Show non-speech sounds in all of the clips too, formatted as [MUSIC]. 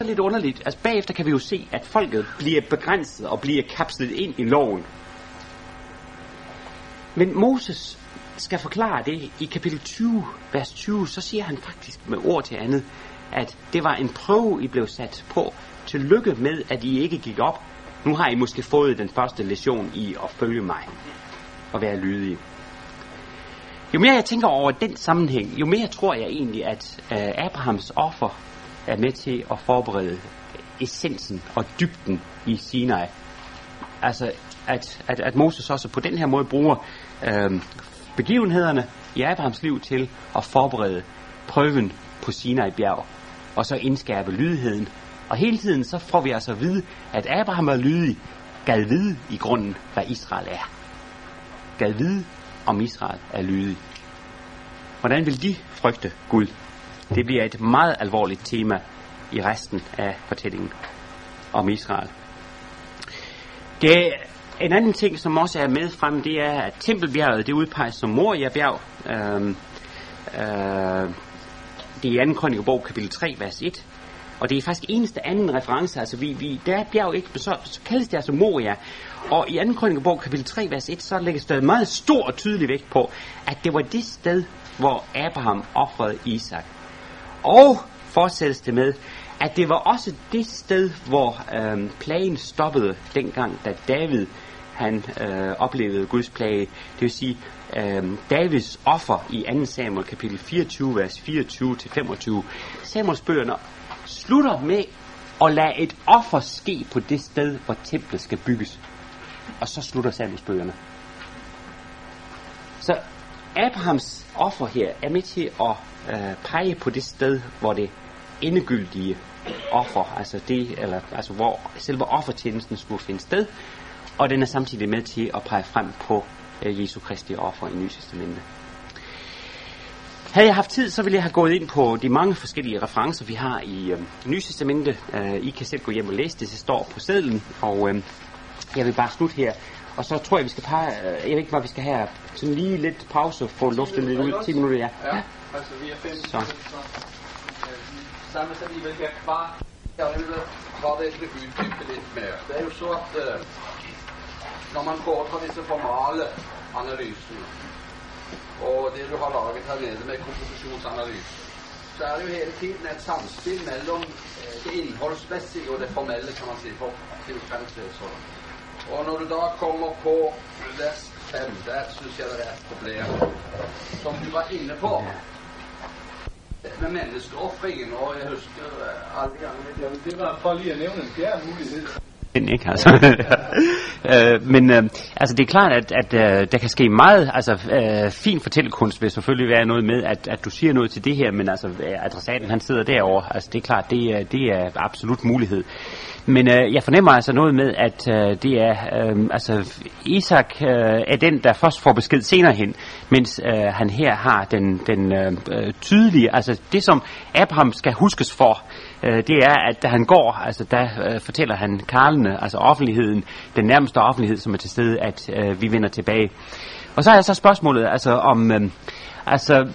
er lidt underligt. Altså bagefter kan vi jo se, at folket bliver begrænset og bliver kapslet ind i loven. Men Moses skal forklare det i kapitel 20, vers 20, så siger han faktisk med ord til andet, at det var en prøve, I blev sat på. Tillykke med, at I ikke gik op. Nu har I måske fået den første lektion i at følge mig og være lydige. Jo mere jeg tænker over den sammenhæng, jo mere tror jeg egentlig, at øh, Abrahams offer er med til at forberede essensen og dybden i Sinai. Altså, at, at, at Moses også på den her måde bruger øh, begivenhederne i Abrahams liv til at forberede prøven på Sinai bjerg, og så indskærpe lydigheden. Og hele tiden så får vi altså at vide, at Abraham er lydig, gad vide i grunden, hvad Israel er. Gad vide, om Israel er lydig. Hvordan vil de frygte Gud? Det bliver et meget alvorligt tema i resten af fortællingen om Israel. Det en anden ting, som også er med frem, det er, at Tempelbjerget det udpeges som Moria-bjerg. Øhm, øh, det er i 2. krønikebog, kapitel 3, vers 1. Og det er faktisk eneste anden reference, altså vi, vi, der er bjerg ikke, så, så kaldes det altså Moria. Og i 2. krønikebog, kapitel 3, vers 1, så lægges der meget stor og tydelig vægt på, at det var det sted, hvor Abraham offrede Isak. Og fortsættes det med, at det var også det sted, hvor øh, plagen stoppede dengang, da David han øh, oplevede Guds plage. Det vil sige, øh, Davids offer i 2. Samuel kapitel 24, vers 24-25. Samuels bøgerne slutter med at lade et offer ske på det sted, hvor templet skal bygges. Og så slutter Samuels bøgerne. Så Abrahams offer her er med til at øh, pege på det sted, hvor det endegyldige offer, altså det, eller altså hvor selve offertjenesten skulle finde sted, og den er samtidig med til at pege frem på øh, Jesu Kristi offer i Nye Testamente. Havde jeg haft tid, så ville jeg have gået ind på de mange forskellige referencer, vi har i øh, Nye Testamente. Øh, I kan selv gå hjem og læse det, det står på sedlen, og øh, jeg vil bare slutte her. Og så tror jeg, vi skal pege, øh, jeg ved ikke, hvad vi skal have, sådan lige lidt pause, få luften lidt ud, 10 minutter, ja. Ja, altså vi er fem Så. Samme som vi vil være kvar. Jeg vil til at uddybe lidt mere. Det er jo så, at øh, når man foretar disse formale analyserne, og det du har laget her nede med kompositionsanalyse, så er det jo hele tiden et samspil mellem øh, det indholdsmæssige og det formelle, kan man sige, for tilfældighedsholdet. Og når du da kommer på vers 5, der synes jeg, det er et problem, som du var inde på, med menneskeoffringen, og jeg husker øh, alle gange, Det var for lige at nævne en fjerde mulighed. den, ikke? Altså, [LAUGHS] øh, men øh, altså, det er klart, at, at øh, der kan ske meget altså, øh, fin fortællekunst vil selvfølgelig være noget med, at, at du siger noget til det her, men altså, øh, adressaten han sidder derovre. Altså, det er klart, det det er absolut mulighed. Men øh, jeg fornemmer altså noget med, at øh, det er, øh, altså, Isak øh, er den, der først får besked senere hen, mens øh, han her har den, den øh, øh, tydelige, altså det som Abraham skal huskes for, øh, det er, at da han går, altså der øh, fortæller han karlene, altså offentligheden, den nærmeste offentlighed, som er til stede, at øh, vi vender tilbage. Og så er så spørgsmålet, altså om, øh, altså,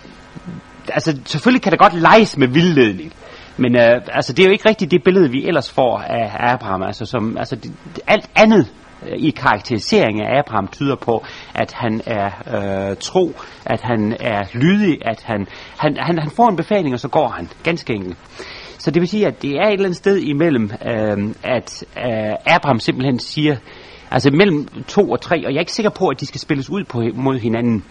altså selvfølgelig kan der godt leges med vildledning, men øh, altså, det er jo ikke rigtigt det billede, vi ellers får af Abraham. Altså, som, altså, det, alt andet øh, i karakteriseringen af Abraham tyder på, at han er øh, tro, at han er lydig, at han, han, han, han får en befaling, og så går han, ganske enkelt. Så det vil sige, at det er et eller andet sted imellem, øh, at øh, Abraham simpelthen siger, altså mellem to og tre, og jeg er ikke sikker på, at de skal spilles ud på, mod hinanden.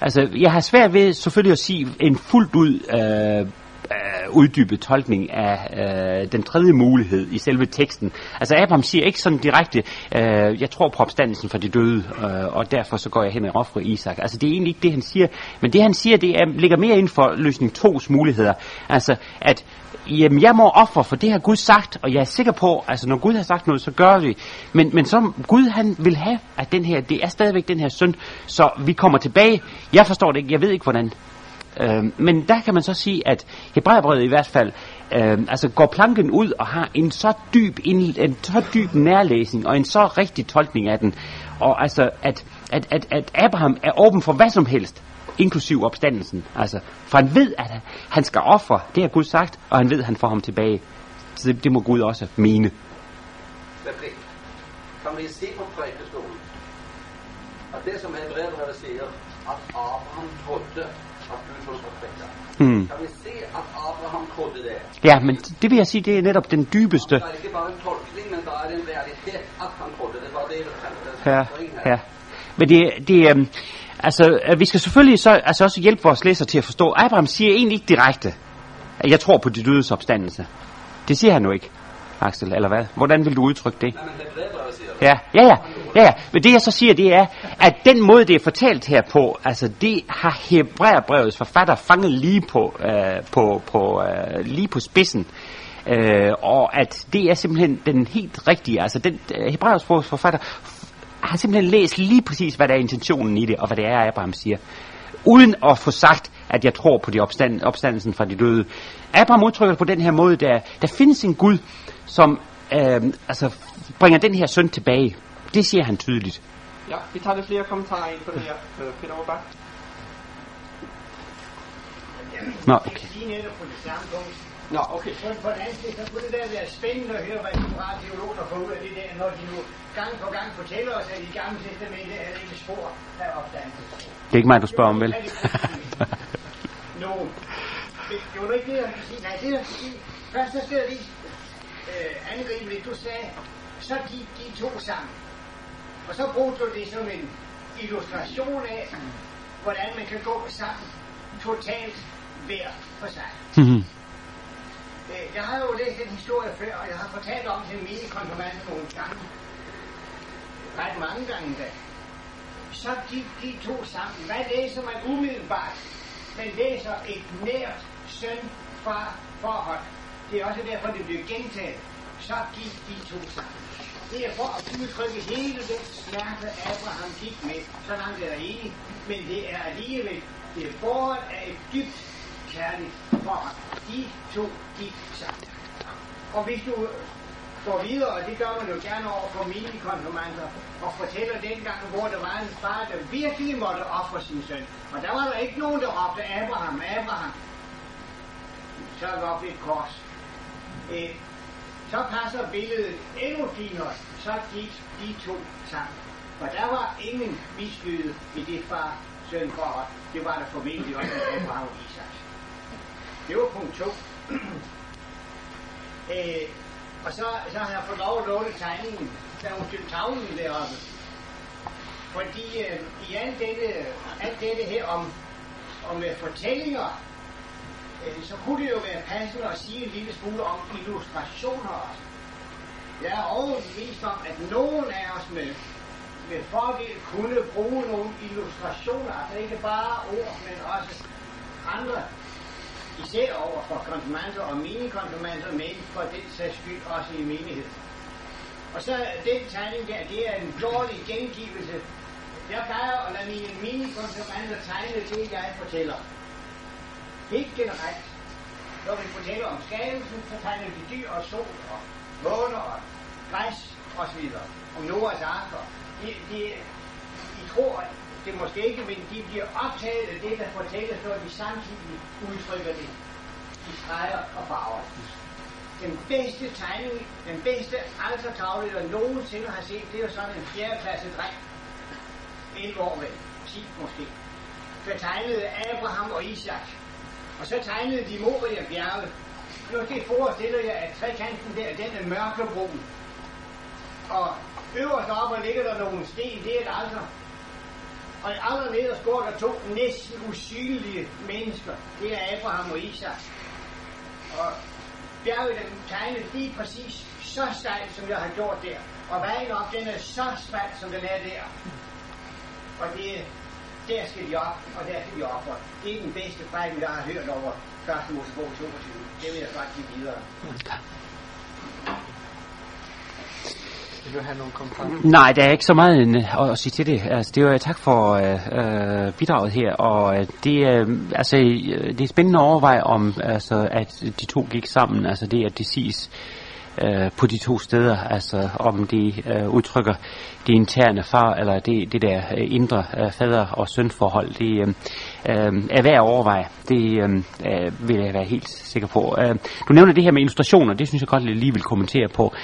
Altså, jeg har svært ved selvfølgelig at sige en fuldt ud øh, øh, uddybet tolkning af øh, den tredje mulighed i selve teksten. Altså Abraham siger ikke sådan direkte, øh, jeg tror på opstandelsen for de døde, øh, og derfor så går jeg hen og offrer Isak. Altså det er egentlig ikke det, han siger. Men det han siger, det er, ligger mere inden for løsning tos muligheder. Altså at jamen jeg må ofre, for det har Gud sagt, og jeg er sikker på, altså når Gud har sagt noget, så gør vi. Men, men som Gud han vil have, at den her, det er stadigvæk den her synd, så vi kommer tilbage. Jeg forstår det ikke, jeg ved ikke hvordan. Øh, men der kan man så sige, at Hebræerbrevet i hvert fald, øh, altså går planken ud og har en så dyb, en, en så dyb nærlæsning og en så rigtig tolkning af den, og altså at, at, at, at Abraham er åben for hvad som helst, inklusiv opstandelsen. Altså, for han ved, at han skal ofre, det har Gud sagt, og han ved, at han får ham tilbage. Så det, det må Gud også mene. Kan vi se på prædikestolen, at det som Hebræerbrevet siger, at Abraham trodde, Hmm. Kan vi se, at Abraham trodde det? Ja, men det vil jeg sige, det er netop den dybeste. Der er ikke bare en tolkning, men der er en realitet, at han trodde det. var det, der Ja, ja. Men det, det øhm, altså, øh, vi skal selvfølgelig så, altså også hjælpe vores læser til at forstå. Abraham siger egentlig ikke direkte, at jeg tror på de dødes opstandelse. Det siger han nu ikke, Axel, eller hvad? Hvordan vil du udtrykke det? Nej, men det. Ja, ja, ja, ja, ja. Men det jeg så siger, det er, at den måde, det er fortalt her på, altså det har Hebræerbrevets forfatter fanget lige på, øh, på, på, øh, lige på spidsen. Øh, og at det er simpelthen den helt rigtige, altså den øh, Hebræerbrevets forfatter har simpelthen læst lige præcis, hvad der er intentionen i det, og hvad det er, Abraham siger. Uden at få sagt, at jeg tror på de opstand, opstandelsen fra de døde. Abraham udtrykker det på den her måde, der, der findes en Gud, som øh, altså, bringer den her søn tilbage. Det siger han tydeligt. Ja, vi tager lidt flere kommentarer ind på det her. Øh, Peter Aabach. Nå, okay. Nå, okay. Anden side, så kunne det da være spændende at høre, hvad de teologer får ud af det der, når de nu gang på gang fortæller os, at i gamle testamente er det ikke spor af opstandelse. Det er ikke mig, du spørger om, vel? [LAUGHS] Nå, det, var ikke det, jeg ville sige. Nej, det vil sige. Først så skal lige øh, angribe det, du sagde. Så gik de to sammen. Og så brugte du det som en illustration af, hvordan man kan gå sammen totalt hver for sig. Øh, Jeg har jo læst en historie før, og jeg har fortalt om til mine konfirmander nogle gange. Ret mange gange da. Så gik de to sammen. Hvad læser man umiddelbart? Man læser et nært søn-far-forhold. Det er også derfor, det bliver gentaget. Så gik de to sammen. Det er for at udtrykke hele den smerte, Abraham gik med. Så langt er der enig. Men det er alligevel det er forhold af et dybt kærligt forhold. De to gik sammen. Og hvis du går videre, og det gør man jo gerne over for mine konfirmander, og fortæller dengang, hvor der var en far, der virkelig måtte ofre sin søn. Og der var der ikke nogen, der råbte Abraham, Abraham. Så var det et kors. Øh, så passer billedet endnu finere. Så gik de to sammen. For der var ingen mislyde i det far søn forhold. Det var der formentlig også med Abraham og Isaks. Det var punkt to. [CLEARS THROAT] øh, og så, så har jeg fået lov at låne tegningen. Der er undskyld tavlen deroppe. Fordi øh, i alt dette, alt dette her om, om øh, fortællinger, øh, så kunne det jo være passende at sige en lille smule om illustrationer også. Jeg er overbevist om, at nogen af os med, med fordel kunne bruge nogle illustrationer, altså ikke bare ord, men også andre, især over for konfirmander og mini-konfirmander, men for den sags skyld også i menighed. Og så den tegning der, det er en dårlig gengivelse. Jeg plejer at lade mine mini-konfirmander tegne det, jeg fortæller. Helt generelt. Når vi fortæller om skabelsen, så tegner vi dyr og sol og måner og græs og så videre. Om Noahs arker. De, de, de tror det måske ikke, men de bliver optaget af det, der fortælles, når de samtidig udtrykker det i streger og farver. Den bedste tegning, den bedste altertavle, jeg nogensinde har set, det er jo sådan en fjerdeklasse dreng. 11 år vel, 10 måske. Der tegnede Abraham og Isak. Og så tegnede de Moria bjerge. Nu det forestiller jeg, at trekanten der, den er mørkebrun. Og øverst oppe ligger der nogle sten, det er et alter. Og i aller nederst går der to næsten usynlige mennesker. Det er Abraham og Isak. Og bjerget er tegnet lige præcis så stejlt, som jeg har gjort der. Og vejen op, den er så smal, som den er der. Og det, der skal de op, og der skal de op. Og det er den bedste prædiken, jeg har hørt over 1. Mosebog 22. Det vil jeg godt give videre. Vil du have nogle kommentarer? Nej, der er ikke så meget end, øh, at, at sige til det. Altså, det var tak for øh, øh, bidraget her, og øh, det, øh, altså, øh, det er spændende at overveje om, altså, at de to gik sammen. Altså det, at det siges øh, på de to steder, altså om de øh, udtrykker de interne far, eller det, det der øh, indre øh, fader- og sønforhold, det øh, øh, er værd at overveje. Det øh, øh, vil jeg være helt sikker på. Øh, du nævner det her med illustrationer, det synes jeg godt, jeg lige vil kommentere på.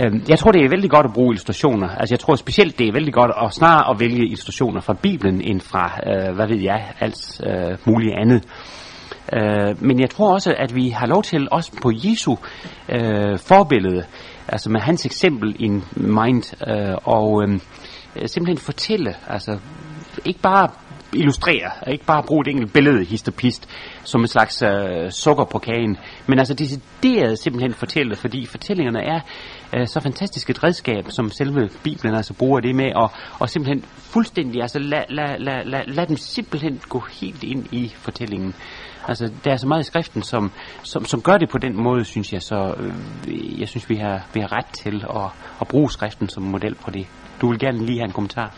Øh, jeg tror, det er vældig godt at bruge illustrationer. Altså jeg tror specielt, det er vældig godt at snarere at vælge illustrationer fra Bibelen, end fra, øh, hvad ved jeg, alt øh, muligt andet. Øh, men jeg tror også, at vi har lov til, også på Jesu øh, forbillede, altså med hans eksempel in mind, øh, og øh, simpelthen fortælle, altså ikke bare illustrere, ikke bare bruge et enkelt billede, hist og pist, som en slags øh, sukker på kagen, men altså decideret simpelthen fortælle, fordi fortællingerne er øh, så fantastisk et redskab, som selve Bibelen altså bruger det med, og, og simpelthen fuldstændig, altså lad, lad, lad, lad, lad dem simpelthen gå helt ind i fortællingen. Altså, der er så meget i skriften, som, som, som gør det på den måde, synes jeg, så øh, jeg synes, vi har, vi har ret til at, at bruge skriften som model på det. Du vil gerne lige have en kommentar,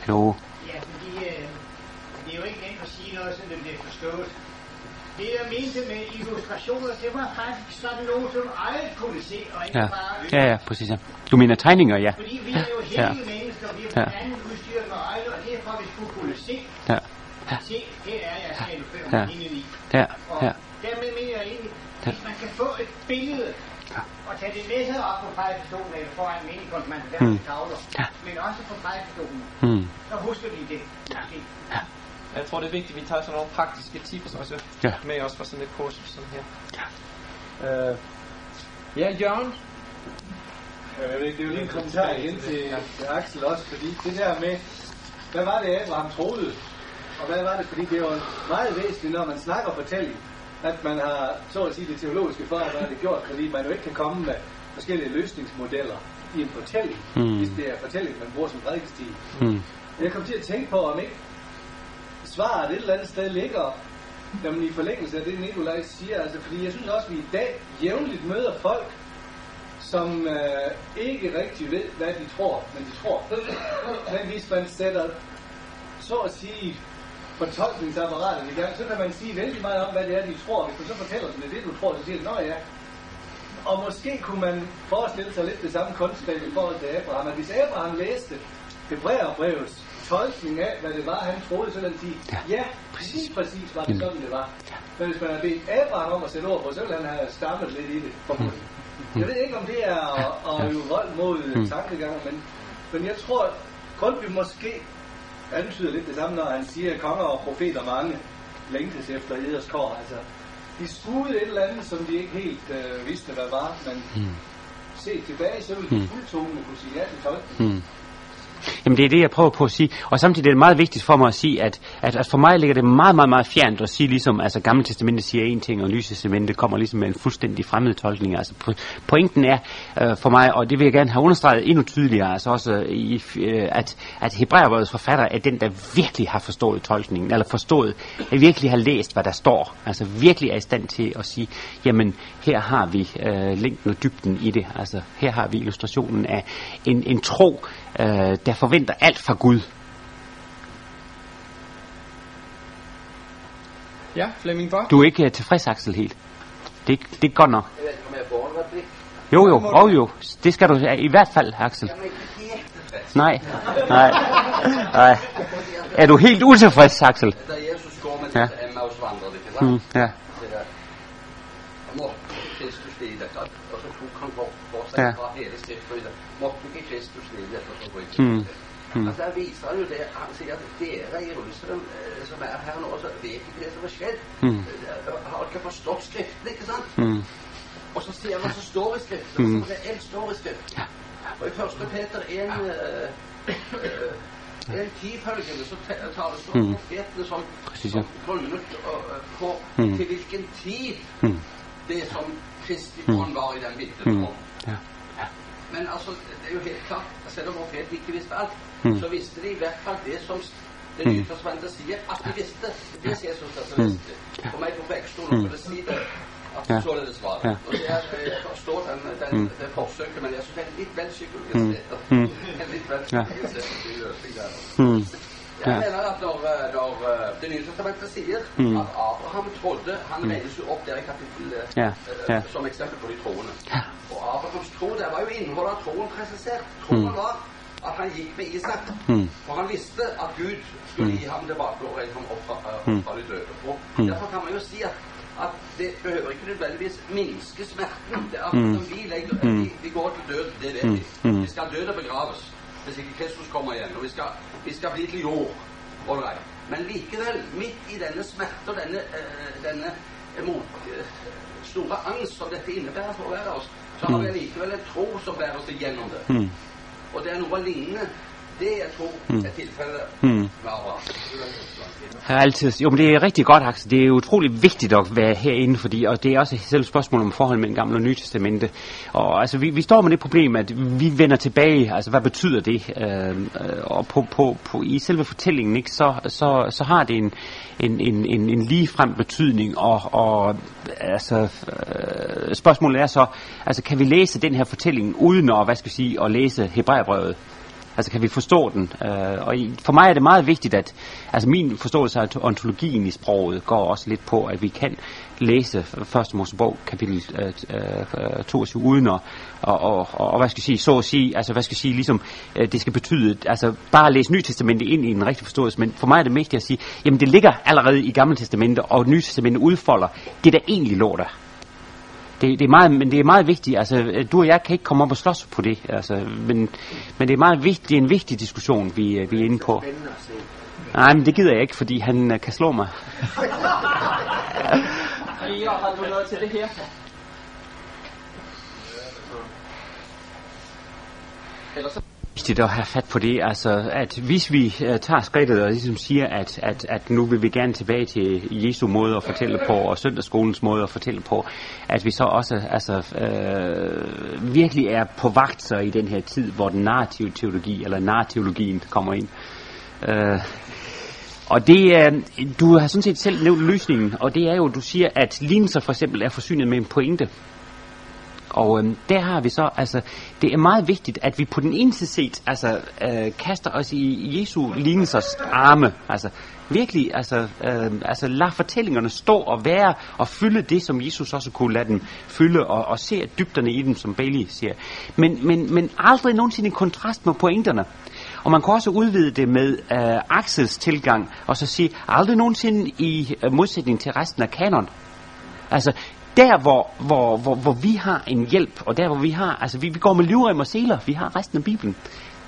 Peter Ove. Ja, fordi øh, det er jo ikke nemt at sige noget, så det bliver forstået. Det jeg mente med illustrationer, det var faktisk sådan noget, som alle kunne se, og ikke Ja, bare ja, ja, præcis. Ja. Du mener tegninger, ja. Fordi vi er jo Ja. heldige mennesker, vi er Ja. på andet udstyr med øjne, og derfor vi skulle kunne se. Ja, Ja. Se, her er jeg, sagde du før, Ja. Ja. ja, Og ja. dermed mener jeg egentlig, Ja. hvis man kan få et billede, Ja. og tage det med sig op på fejlpersonen eller foran menighedskonfirmand, der Mm. mm. tavler, Ja. men også på fejlpersonen, Hmm. så husker de det. Måske. Jeg tror, det er vigtigt, at vi tager sådan nogle praktiske tips også Ja. med os fra sådan et kursus som her. Ja. Øh, ja, Jørgen? Ja, Jeg ved ikke, det er jo lige en kommentar igen til, til Axel også, fordi det der med, hvad var det Abraham troede, og hvad var det, fordi det er jo meget væsentligt, når man snakker fortælling, at man har, så at sige, det teologiske forarbejde gjort, fordi man jo ikke kan komme med forskellige løsningsmodeller i en fortælling, Mm. hvis det er fortælling, man bruger som prædikestil. Hmm. Jeg kom til at tænke på, om ikke svaret et eller andet sted ligger, jamen i forlængelse af det, Nikolaj siger, altså fordi jeg synes også, at vi i dag jævnligt møder folk, som øh, ikke rigtig ved, hvad de tror, men de tror. Men hvis man sætter, så at sige, fortolkningsapparatet i gang, så kan man sige vældig meget om, hvad det er, de tror. Hvis du så fortæller dem, det er det, du tror, så siger de, nå ja. Og måske kunne man forestille sig lidt det samme kunstgreb i forhold til Abraham, at hvis Abraham læste Hebræerbrevets tolkning af, hvad det var, han troede, så ville han sige, Ja. ja, præcis, præcis var det sådan, det var. Men hvis man havde bedt Abraham om at sætte ord på, så ville han have stammet lidt i det, formodentlig. Jeg ved ikke, om det er at, at øve vold mod Mm. tankegangen, men, men jeg tror, vi måske antyder lidt det samme, når han siger, at konger og profeter mange længtes efter eders kår. Altså, de skudede et eller andet, som de ikke helt øh, vidste, hvad var, men Hmm. set tilbage, så ville de Mm. fuldtonende kunne sige ja til tolkning. Hmm. Jamen det er det, jeg prøver på at sige. Og samtidig er det meget vigtigt for mig at sige, at, at, at for mig ligger det meget, meget, meget fjernt at sige ligesom, altså Gamle Testamentet siger en ting, og Nye Testamente kommer ligesom med en fuldstændig fremmed tolkning. Altså pointen er øh, for mig, og det vil jeg gerne have understreget endnu tydeligere, altså også øh, i, øh, at, at Hebræerbrevets forfatter er den, der virkelig har forstået tolkningen, eller forstået, at virkelig har læst, hvad der står. Altså virkelig er i stand til at sige, jamen her har vi øh, længden og dybden i det. Altså her har vi illustrationen af en, en tro, øh, der forventer alt fra Gud. Ja, Flemming Bock? Du er ikke uh, tilfreds, Axel, helt. Det, er det er godt nok. Jo, jo, jo, jo. Det skal du i hvert fald, Axel. Nej, nej, nej. Er du helt utilfreds, Axel? Da Jesus går med Ja. ja. Mm, ja, Det Mm. Mm. Og der viser han jo det, han siger, at det er i Jerusalem, øh, som er her nå, så vet ikke det, som er skjedd. Mm. Øh, Har ikke forstått skriften, ikke sant? mm, Og så ser man, så står i skriften, Mm. og så reelt står i skriften. Og i 1. Peter 1, øh, øh, en ti følgende, så ta- taler det om Mm. profetene som, som grunnet øh, på Mm. til hvilken tid mm, det som Kristi Mm. ånd var i den mm, vitnet om. ja, Men altså, det er jo helt klart, at selvom profeten ikke visste alt, Mm. så visste de i hvert fall det som det Mm. nye testamentet sier at de visste. Det er Jesus altså Mm. visste. For meg på vekstol Mm. for det si det. At Ja. således var det. Ja. Og det er, jeg forstår den, den, Mm. det forsøket, men jeg synes det er litt vel psykologisk. Mm. det. Mm. Litt vel Ja. psykologisk det, det mm, Jeg Ja. mener at når, øh, når Det nye testamentet sier Mm. at Abraham trodde Han regnes jo opp der i kapittel øh, Ja, øh, ja. som eksempel på de troende. Og Abrahams tro, der var jo innholdet av troen presisert. Troen var at han gikk med Isak. Mm. For han visste at Gud skulle gi ham tilbake og reise ham opp fra, opp fra de døde. Og Derfor kan man jo si at, at det behøver ikke nødvendigvis minske smerten. Det er at når vi, legger, vi, vi går til døden, det vet vi. Vi skal dø og begraves hvis Kristus kommer igjen. Og vi skal, vi skal bli til jord. Right. Men likevel, midt i denne smerte og denne, eh, denne mot, eh, store angst som dette innebærer for hver av oss, så har vi likevel en tro som bærer oss igjennom det. Mm. Og det er noe lignende. Det jeg tror er Mm. med Abraham. Ja, altid. Jo, men det er rigtig godt, Axel. Det er utrolig vigtigt at være herinde, fordi, og det er også selv et spørgsmål om forhold mellem Gamle og Nye Testamente. Og altså, vi, vi står med det problem, at vi vender tilbage. Altså, hvad betyder det? Øh, øh, og på, på, på, i selve fortællingen, ikke, så, så, så har det en, en, en, en, en ligefrem betydning. Og, og altså, øh, spørgsmålet er så, altså, kan vi læse den her fortælling uden at, hvad skal jeg sige, at læse Hebræerbrevet? Altså kan vi forstå den? Øh, og i, for mig er det meget vigtigt, at altså min forståelse af ontologien i sproget går også lidt på, at vi kan læse første Mosebog kapitel øh, øh, 22 uden at, og, og, og, og, hvad skal jeg sige, så at sige, altså hvad skal jeg sige, ligesom øh, det skal betyde, altså bare læse Nye Testamente ind i en rigtig forståelse, men for mig er det vigtigt at sige, jamen det ligger allerede i Gamle Testamente, og Nye Testamente udfolder det, der egentlig lå der det, det er meget, men det er meget vigtigt. Altså, du og jeg kan ikke komme op og slås på det. Altså, men, men det er meget vigtigt. Det er en vigtig diskussion, vi, øh, vi er inde på. Nej, men det gider jeg ikke, fordi han øh, kan slå mig. [LAUGHS] Lige har du noget til det her? Eller så vigtigt at have fat på det, altså at hvis vi uh, tager skridtet og ligesom siger, at, at, at nu vil vi gerne tilbage til Jesu måde at fortælle på, og søndagsskolens måde at fortælle på, at vi så også altså, øh, virkelig er på vagt så i den her tid, hvor den narrative teologi, eller narrativlogien kommer ind. Øh, og det er, du har sådan set selv nævnt løsningen, og det er jo, du siger, at lignelser for eksempel er forsynet med en pointe. Og øhm, der har vi så, altså, det er meget vigtigt, at vi på den ene side set, altså, øh, kaster os i Jesu lignelsers arme, altså, virkelig, altså, øh, altså, lad fortællingerne stå og være, og fylde det, som Jesus også kunne lade dem fylde, og, og se dybderne i dem, som Bailey siger. Men, men, men aldrig nogensinde i kontrast med pointerne. Og man kan også udvide det med øh, Axels tilgang, og så sige, aldrig nogensinde i øh, modsætning til resten af kanon. Altså, der hvor, hvor, hvor, hvor vi har en hjælp, og der hvor vi har, altså vi, vi går med livrem og seler, vi har resten af Bibelen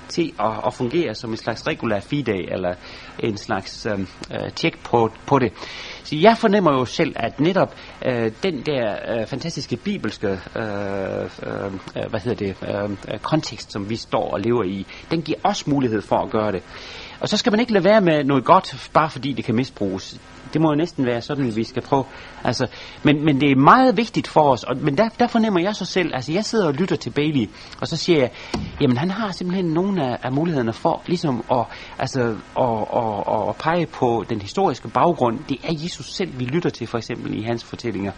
til at, at fungere som en slags regulær feedag, eller en slags øh, øh, tjek på, på det. Så jeg fornemmer jo selv, at netop øh, den der øh, fantastiske bibelske øh, øh, øh hvad hedder det, øh, øh, kontekst, som vi står og lever i, den giver os mulighed for at gøre det. Og så skal man ikke lade være med noget godt, bare fordi det kan misbruges. Det må jo næsten være sådan, vi skal prøve. Altså, men, men det er meget vigtigt for os, og, men der, der fornemmer jeg så selv, altså jeg sidder og lytter til Bailey, og så siger jeg, jamen han har simpelthen nogle af, af mulighederne for ligesom at, altså, at, at, at, at pege på den historiske baggrund. Det er Jesus selv, vi lytter til for eksempel i hans fortællinger.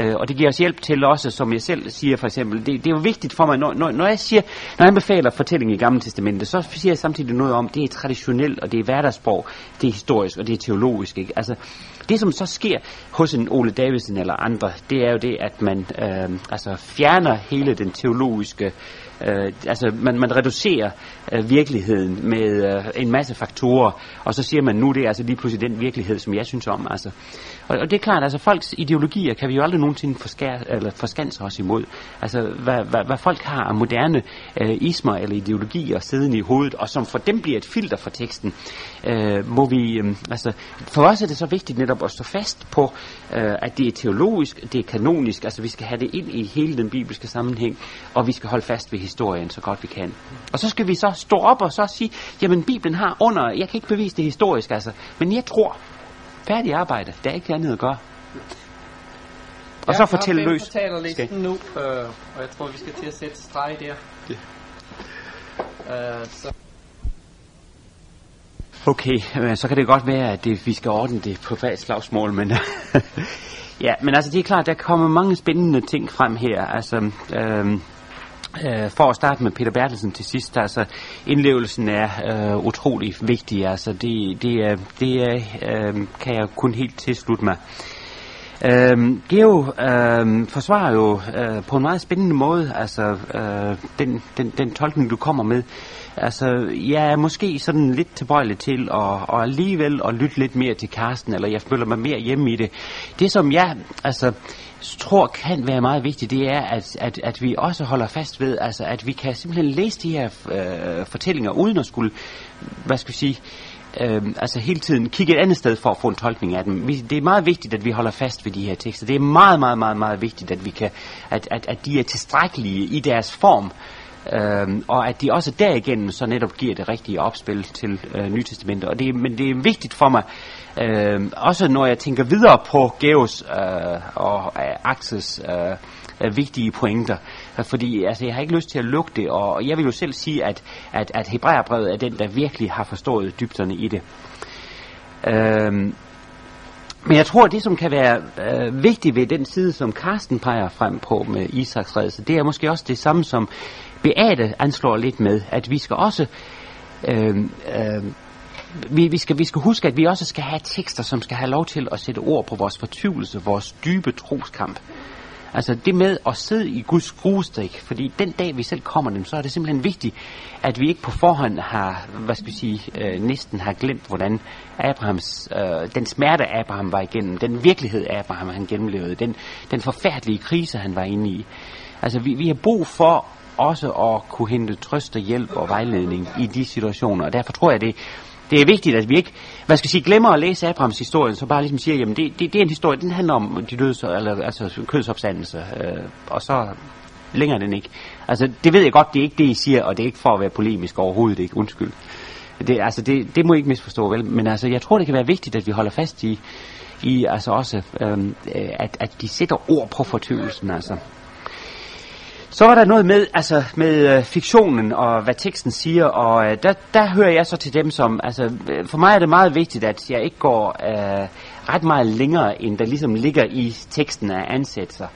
Øh, og det giver os hjælp til også, som jeg selv siger for eksempel, det, det er jo vigtigt for mig, når, når, når jeg siger, når jeg befaler fortælling i Gamle Testamentet, så siger jeg samtidig noget om, det er traditionelt, og det er hverdagssprog, det er historisk, og det er teologisk. Ikke? Altså, det som så sker hos en Ole Davidsen eller andre, det er jo det, at man øh, altså fjerner hele den teologiske øh, altså man, man reducerer øh, virkeligheden med øh, en masse faktorer, og så siger man, nu det er altså lige pludselig den virkelighed, som jeg synes om. Altså. Og, og det er klart, altså folks ideologier kan vi jo aldrig nogensinde forskære, eller forskanse os imod. Altså hvad, hvad, hvad folk har af moderne øh, ismer eller ideologier siddende i hovedet, og som for dem bliver et filter for teksten, øh, må vi, øh, altså for os er det så vigtigt netop at stå fast på, øh, at det er teologisk, det er kanonisk, altså vi skal have det ind i hele den bibelske sammenhæng, og vi skal holde fast ved historien så godt vi kan. Og så skal vi så stå op og så sige, jamen Bibelen har under, jeg kan ikke bevise det historisk altså, men jeg tror, færdig arbejde, der er ikke andet at gøre. Og så fortælle løs. Jeg har listen nu, øh, og jeg tror, vi skal til at sætte streg der. Ja. Øh, så Okay, øh, så kan det godt være, at det, vi skal ordne det på fast slagsmål, men [LAUGHS] ja, men altså det er klart, der kommer mange spændende ting frem her. Altså, øh, øh, for at starte med Peter Bertelsen til sidst, altså indlevelsen er øh, utrolig vigtig. Altså det, det, er, det er, øh, kan jeg kun helt tilslutte mig. Øhm, Geo øhm, forsvarer jo øh, på en meget spændende måde altså øh, den, den, den tolkning du kommer med. Altså jeg er måske sådan lidt tilbøjelig til at og alligevel at lytte lidt mere til Karsten, eller jeg føler mig mere hjemme i det. Det som jeg altså tror kan være meget vigtigt, det er, at, at, at vi også holder fast ved, altså at vi kan simpelthen læse de her øh, fortællinger, uden at skulle, hvad skal vi sige, øh, altså hele tiden kigge et andet sted for at få en tolkning af dem. Vi, det er meget vigtigt, at vi holder fast ved de her tekster. Det er meget, meget, meget, meget vigtigt, at vi kan, at, at, at de er tilstrækkelige i deres form, Øhm, og at de også derigennem så netop giver det rigtige opspil til øh, Nytestamentet. Og det, men det er vigtigt for mig, øh, også når jeg tænker videre på Geos øh, og øh, Axes øh, vigtige pointer, øh, Øh, fordi altså, jeg har ikke lyst til at lukke det, og jeg vil jo selv sige, at, at, at Hebræerbrevet er den, der virkelig har forstået dybderne i det. Øhm, men jeg tror, at det, som kan være øh, vigtigt ved den side, som Karsten peger frem på med Isaks redelse, det er måske også det samme, som Beate anslår lidt med, at vi skal også øh, øh, vi, vi, skal, vi skal huske, at vi også skal have tekster, som skal have lov til at sætte ord på vores fortvivlelse, vores dybe troskamp. Altså det med at sidde i Guds skruestrik, fordi den dag vi selv kommer dem, så er det simpelthen vigtigt, at vi ikke på forhånd har, hvad skal vi sige, øh, næsten har glemt, hvordan Abrahams, øh, den smerte Abraham var igennem, den virkelighed Abraham han gennemlevede, den, den forfærdelige krise han var inde i. Altså vi, vi har brug for også at kunne hente trøst og hjælp og vejledning i de situationer, og derfor tror jeg, det det er vigtigt, at vi ikke, hvad skal jeg sige, glemmer at læse Abrahams historie, så bare ligesom siger, jamen det, det, det er en historie, den handler om de døds, eller, altså kødsopstandelse, øh, og så længere den ikke. Altså det ved jeg godt, det er ikke det, I siger, og det er ikke for at være polemisk overhovedet, ikke, undskyld. Det, altså det, det må I ikke misforstå, vel? Men altså, jeg tror, det kan være vigtigt, at vi holder fast i, i altså også, øhm, at, at de sætter ord på fortvivlelsen, altså. Så var der noget med, altså med øh, fiktionen og hvad teksten siger, og øh, der, der hører jeg så til dem, som, altså øh, for mig er det meget vigtigt, at jeg ikke går øh, ret meget længere, end der ligesom ligger i teksten af ansættelser.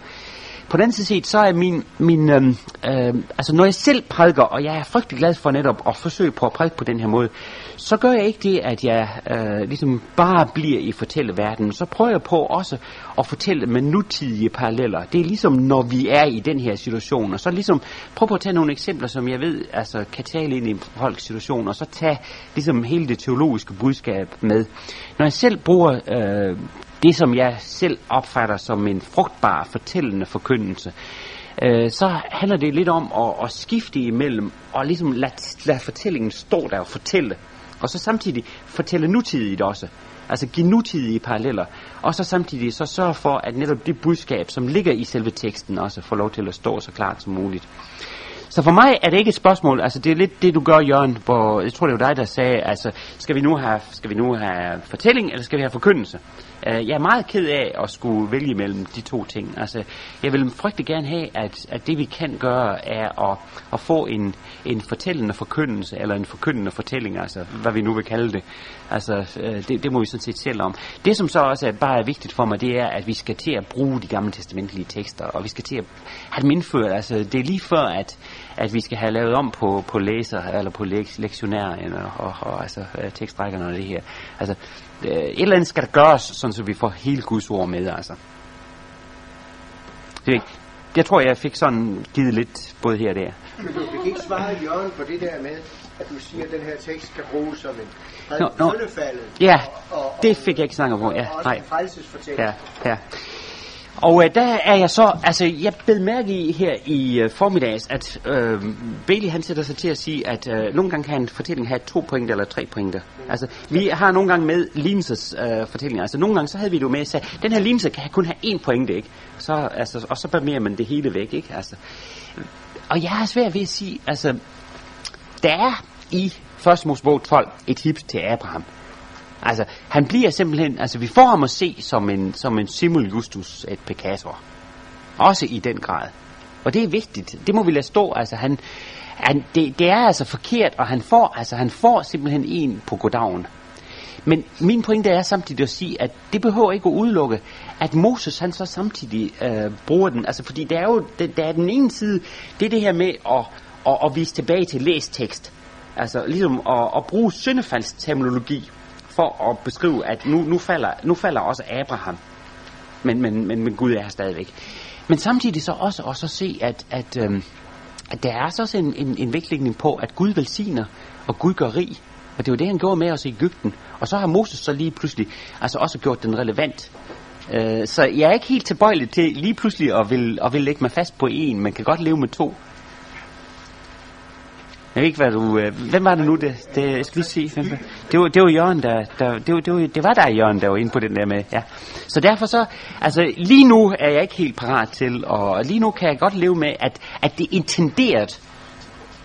På den anden side set, så er min, min øh, øh, altså når jeg selv prædiker, og jeg er frygtelig glad for netop at forsøge på at prædike på den her måde, så gør jeg ikke det, at jeg øh, ligesom bare bliver i fortælleverdenen. Så prøver jeg på også at fortælle med nutidige paralleller. Det er ligesom, når vi er i den her situation. Og så ligesom prøv på at tage nogle eksempler, som jeg ved altså, kan tale ind i folks situation, og så tage ligesom hele det teologiske budskab med. Når jeg selv bruger øh, det, som jeg selv opfatter som en frugtbar fortællende forkyndelse, øh, så handler det lidt om at, at skifte imellem og ligesom lade, lade fortællingen stå der og fortælle og så samtidig fortælle nutidigt også. Altså give nutidige paralleller. Og så samtidig så sørge for, at netop det budskab, som ligger i selve teksten, også får lov til at stå så klart som muligt. Så for mig er det ikke et spørgsmål, altså det er lidt det du gør, Jørgen, hvor jeg tror det var dig, der sagde, altså skal vi nu have, skal vi nu have fortælling, eller skal vi have forkyndelse? Øh, jeg er meget ked af at skulle vælge mellem de to ting. Altså jeg vil frygtelig gerne have, at, at det vi kan gøre, er at, at få en, en fortællende forkyndelse, eller en forkyndende fortælling, altså hvad vi nu vil kalde det. Altså øh, det, det må vi sådan set selv om. Det som så også er bare er vigtigt for mig, det er, at vi skal til at bruge de gamle testamentlige tekster, og vi skal til at have dem indført. Altså det er lige før, at at vi skal have lavet om på, på læser, eller på leks, lektionærerne, og, og, og altså, øh, tekstrækkerne og det her. Altså, øh, et eller andet skal der gøres, sådan så vi får hele Guds ord med, altså. Det, ikke. jeg tror, jeg fik sådan givet lidt både her og der. Men du fik ikke svare Jørgen på det der med, at du siger, at den her tekst kan bruges som en Nå, nå. Ja, det fik jeg ikke snakket på. Ja, og nej. en frelsesfortælling. Ja, ja. Og øh, der er jeg så, altså jeg bed mærke i her i øh, formiddags, at øh, Bailey han sætter sig til at sige, at øh, nogle gange kan en fortælling have to pointer eller tre pointer. Altså vi har nogle gange med Linses øh, fortællinger, altså nogle gange så havde vi det jo med at sige, den her Linse kan kun have én pointe, ikke? Så, altså, og så barmerer man det hele væk, ikke? Altså, og jeg har svært ved at sige, altså der er i 1. Mosebog 12 et hip til Abraham. Altså, han bliver simpelthen, altså vi får ham at se som en, som en simul justus et Picasso. Også i den grad. Og det er vigtigt. Det må vi lade stå. Altså, han, han, det, det er altså forkert, og han får, altså, han får simpelthen en på goddagen. Men min pointe er samtidig at sige, at det behøver ikke at udelukke, at Moses han så samtidig øh, bruger den. Altså fordi der er jo det, der er den ene side, det er det her med at, at, at vise tilbage til læstekst. Altså ligesom at, at bruge syndefaldsterminologi for at beskrive, at nu, nu, falder, nu falder også Abraham. Men, men, men, men Gud er her stadigvæk. Men samtidig så også, også at se, at, at, øhm, at der er så også en, en, en vægtlægning på, at Gud velsigner, og Gud gør rig. Og det var det, han gjorde med os i Ægypten. Og så har Moses så lige pludselig altså også gjort den relevant. Øh, så jeg er ikke helt tilbøjelig til lige pludselig at vil, at vil lægge mig fast på en. Man kan godt leve med to. Jeg ved ikke, hvad du... Øh, hvem var det nu, det, det jeg skal lige se. Hvem, det, var, det var Jørgen, der... der det, var, det, var, det var der Jørgen, der var inde på den der med. Ja. Så derfor så... Altså, lige nu er jeg ikke helt parat til, og lige nu kan jeg godt leve med, at, at det er intenderet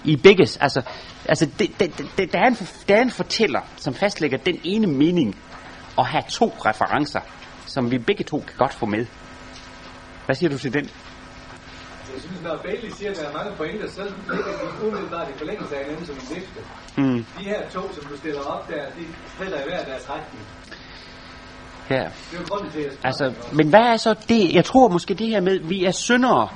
i begge... Altså, altså det, det, det, der, er en, der er en fortæller, som fastlægger den ene mening, og have to referencer, som vi begge to kan godt få med. Hvad siger du til den? Jeg synes, når Bailey siger, at der er mange pointer, så ligger de umiddelbart i forlængelse af hinanden som en vifte. Mm. De her to, som du stiller op der, de strider i hver deres retning. Ja. Det er jo grunden til, at. Altså, men hvad er så det? Jeg tror måske det her med, at vi er syndere,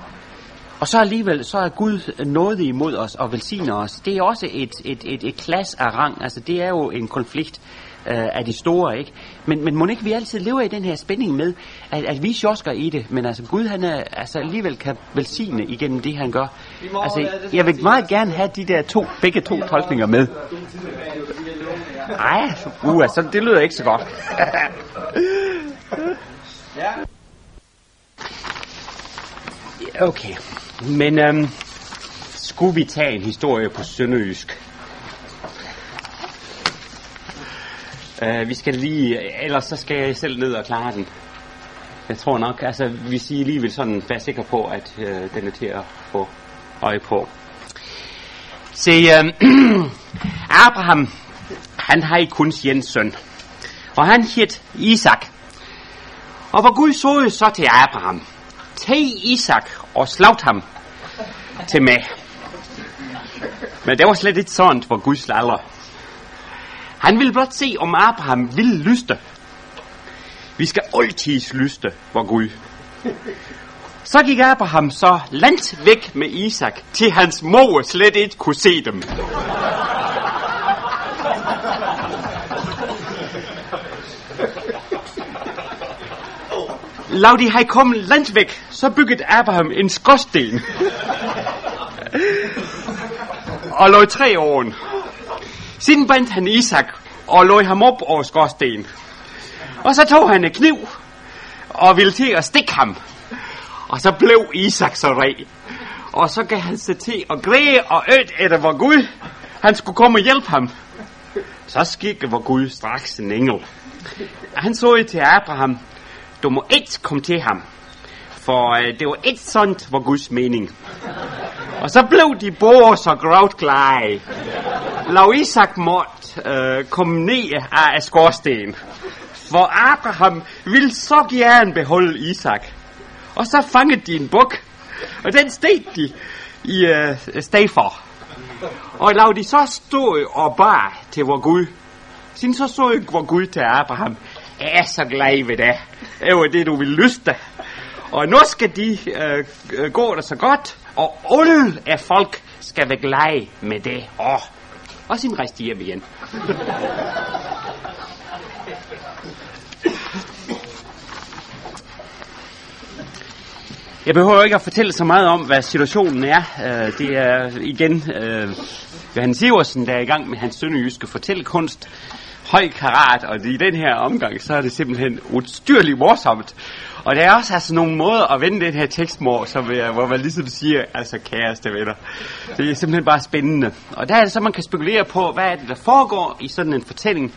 og så alligevel, så er Gud noget imod os og velsigner os. Det er også et, et, et, et klas af rang. Altså, det er jo en konflikt øh, af de store, ikke? Men, men må ikke vi altid lever i den her spænding med, at, at vi sjosker i det, men altså Gud, han er, altså alligevel kan velsigne igennem det, han gør. Altså, jeg vil meget gerne have de der to, begge to tolkninger med. Nej, uh, altså, det lyder ikke så godt. [LAUGHS] Okay, men øhm, skulle vi tage en historie på sønderjysk? Øh, vi skal lige, ellers så skal jeg selv ned og klare den. Jeg tror nok, altså vi siger lige vil sådan være sikker på, at øh, den er til at få øje på. Se, øh, [CLEARS THROAT] Abraham, han har ikke kun sin søn, og han hed Isak. Og hvor Gud så så til Abraham, tag Isak og slagt ham til mig. Men det var slet ikke sådan, hvor Gud sladrer. Han ville blot se, om Abraham ville lyste. Vi skal altid lyste, hvor Gud. Så gik Abraham så langt væk med Isak, til hans mor slet ikke kunne se dem. Lav de har kommet langt væk, så byggede Abraham en skorsten. og lå tre år. Siden bandt han Isak og lå ham op over skorstenen. Og så tog han en kniv og ville til at stikke ham. Og så blev Isak så red. Og så gav han sig til at græde og ødt efter vor Gud. Han skulle komme og hjælpe ham. Så skikkede vor Gud straks en engel. Han så til Abraham, du må ikke komme til ham. For øh, det var ikke sådan, var Guds mening. Og så blev de både så grovt glade. Lav Isak måtte øh, komme ned af skorsten. For Abraham ville så gerne beholde Isak. Og så fangede de en buk. Og den steg de i øh, sted for. Og lav de så stå og bar til vor Gud. Sin så så vor Gud til Abraham. Jeg er så glad ved det. Det det, du vil lyste. Og nu skal de øh, øh, gå der så godt, og alle af folk skal være glade med det. Åh, Og sin rejste hjem igen. Jeg behøver ikke at fortælle så meget om, hvad situationen er. Øh, det er igen øh, Johan Siversen, der er i gang med hans sønderjyske fortællekunst. Høj karat, og i den her omgang, så er det simpelthen utstyrligt morsomt. Og der er også altså nogle måder at vende den her tekstmor, som, er, hvor man ligesom siger, altså kæreste venner. Det er simpelthen bare spændende. Og der er det så, man kan spekulere på, hvad er det, der foregår i sådan en fortælling.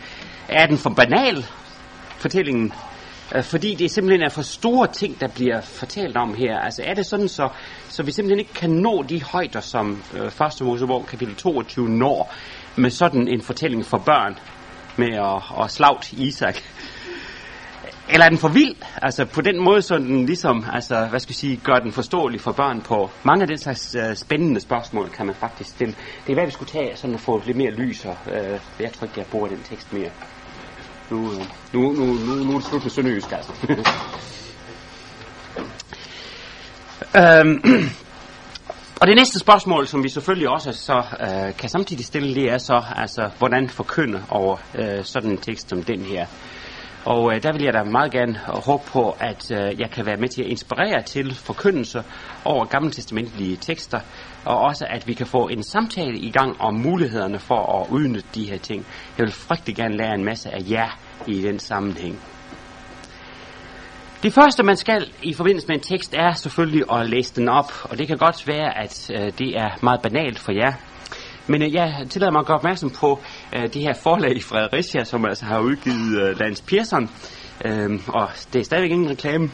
Er den for banal, fortællingen? Øh, fordi det simpelthen er for store ting, der bliver fortalt om her. Altså er det sådan, så, så vi simpelthen ikke kan nå de højder, som øh, 1. Mosebog kapitel 22 når, med sådan en fortælling for børn, med at, at slagt Isak. Eller er den for vild? Altså på den måde, så den ligesom, altså, hvad skal jeg sige, gør den forståelig for børn på. Mange af den slags uh, spændende spørgsmål kan man faktisk stille. Det er hvad vi skulle tage, sådan at få lidt mere lys, og uh, jeg tror ikke, jeg bruger den tekst mere. Nu, uh, nu, nu, nu, nu er det slut med Sønderjysk, altså. [LAUGHS] øhm, [CLEARS THROAT] og det næste spørgsmål, som vi selvfølgelig også så øh, kan samtidig stille, det er så, altså, hvordan forkynde over øh, sådan en tekst som den her. Og øh, der vil jeg da meget gerne håbe på, at øh, jeg kan være med til at inspirere til forkyndelse over gammeltestamentlige tekster, og også at vi kan få en samtale i gang om mulighederne for at udnytte de her ting. Jeg vil frygtelig gerne lære en masse af jer i den sammenhæng. Det første, man skal i forbindelse med en tekst, er selvfølgelig at læse den op. Og det kan godt være, at øh, det er meget banalt for jer. Men øh, jeg tillader mig at gøre opmærksom på øh, det her forlag i Fredericia, som altså har udgivet øh, Lance Pearson. Øh, og det er stadigvæk ingen reklame.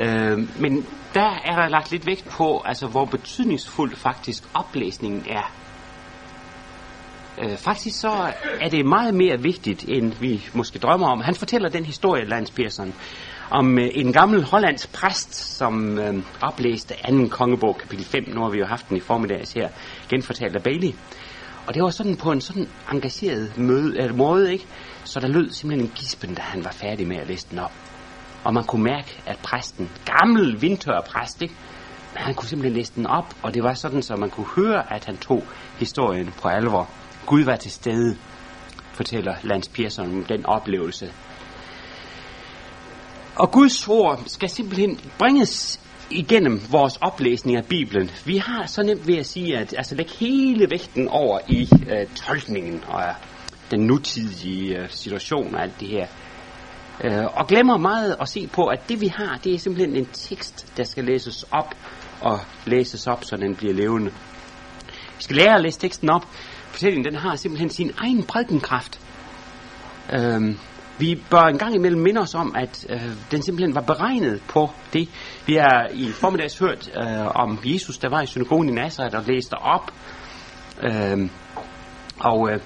Øh, men der er der lagt lidt vægt på, altså hvor betydningsfuld faktisk oplæsningen er. Øh, faktisk så er det meget mere vigtigt, end vi måske drømmer om. Han fortæller den historie, Lance Pearson, om øh, en gammel hollandsk præst, som øh, oplæste anden kongebog, kapitel 5. Nu har vi jo haft den i formiddags her, genfortalt af Bailey. Og det var sådan på en sådan engageret møde, øh, måde, ikke? Så der lød simpelthen en gispen, da han var færdig med at læse den op. Og man kunne mærke, at præsten, gammel vindtør præst, ikke? Men han kunne simpelthen læse den op, og det var sådan, så man kunne høre, at han tog historien på alvor. Gud var til stede, fortæller Lance Pearson om den oplevelse. Og Guds ord skal simpelthen bringes igennem vores oplæsning af Bibelen. Vi har så nemt ved at sige, at altså lægge hele vægten over i øh, tolkningen og øh, den nutidige øh, situation og alt det her. Øh, og glemmer meget at se på, at det vi har, det er simpelthen en tekst, der skal læses op og læses op, så den bliver levende. Vi skal lære at læse teksten op. Fortællingen den har simpelthen sin egen prædikenkraft. Øh, vi bør en gang imellem minde os om, at øh, den simpelthen var beregnet på det. Vi har i formiddags hørt øh, om Jesus, der var i synagogen i Nazareth og læste op. Øh, og øh,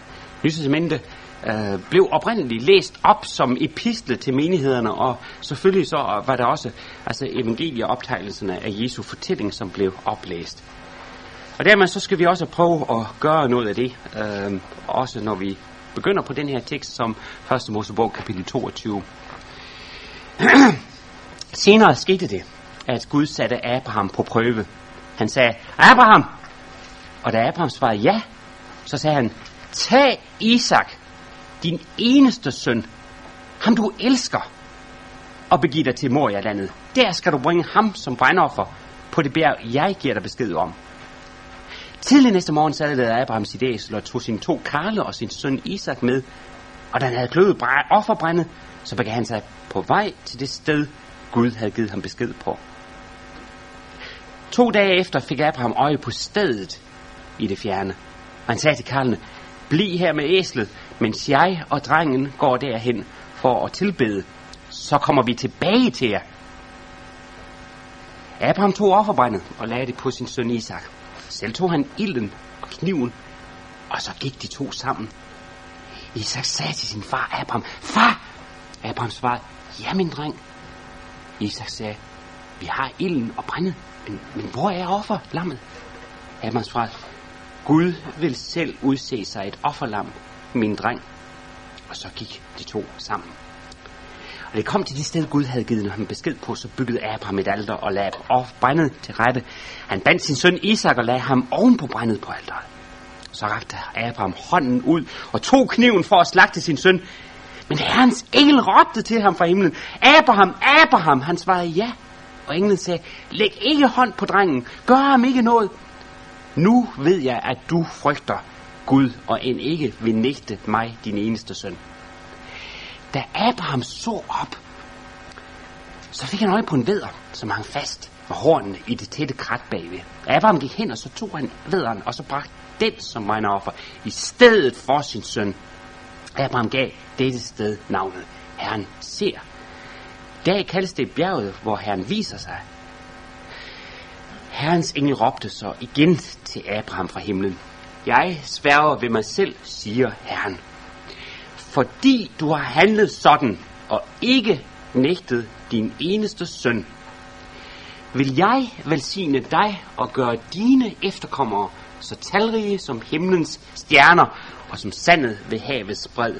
Nytestamentet øh, blev oprindeligt læst op som epistle til menighederne, og selvfølgelig så var der også altså evangelieoptegnelserne af Jesu fortælling, som blev oplæst. Og dermed så skal vi også prøve at gøre noget af det, øh, også når vi begynder på den her tekst som 1. Mosebog kapitel 22. Senere skete det, at Gud satte Abraham på prøve. Han sagde, Abraham! Og da Abraham svarede ja, så sagde han, tag Isak, din eneste søn, ham du elsker, og begiv dig til Moria-landet. Der skal du bringe ham som brændoffer på det bjerg, jeg giver dig besked om. Tidlig næste morgen sad Abraham sit æsel og tog sine to karle og sin søn Isak med, og da han havde kløvet offerbrændet, så begav han sig på vej til det sted, Gud havde givet ham besked på. To dage efter fik Abraham øje på stedet i det fjerne, og han sagde til karlene, bliv her med æslet, mens jeg og drengen går derhen for at tilbede, så kommer vi tilbage til jer. Abraham tog offerbrændet og lagde det på sin søn Isak. Selv tog han ilden og kniven, og så gik de to sammen. Isak sagde til sin far Abraham, Far! Abraham svarede, ja min dreng. Isak sagde, vi har ilden og brændet, men, men hvor er offer, lammet? Abraham svarede, Gud vil selv udse sig et offerlam, min dreng. Og så gik de to sammen. Og det kom til det sted, Gud havde givet ham besked på, så byggede Abraham et alter og lagde og brændet til rette. Han bandt sin søn Isak og lagde ham oven på brændet på alteret. Så rakte Abraham hånden ud og tog kniven for at slagte sin søn. Men herrens engel råbte til ham fra himlen, Abraham, Abraham, han svarede ja. Og englen sagde, læg ikke hånd på drengen, gør ham ikke noget. Nu ved jeg, at du frygter Gud, og end ikke vil nægte mig, din eneste søn. Da Abraham så op, så fik han øje på en veder, som hang fast med hornene i det tætte krat bagved. Abraham gik hen, og så tog han vederen, og så bragte den som mine offer i stedet for sin søn. Abraham gav dette sted navnet Herren ser. Der kaldes det bjerget, hvor Herren viser sig. Herrens engel råbte så igen til Abraham fra himlen. Jeg sværger ved mig selv, siger Herren fordi du har handlet sådan, og ikke nægtet din eneste søn, vil jeg velsigne dig og gøre dine efterkommere så talrige som himlens stjerner og som sandet ved havets bred.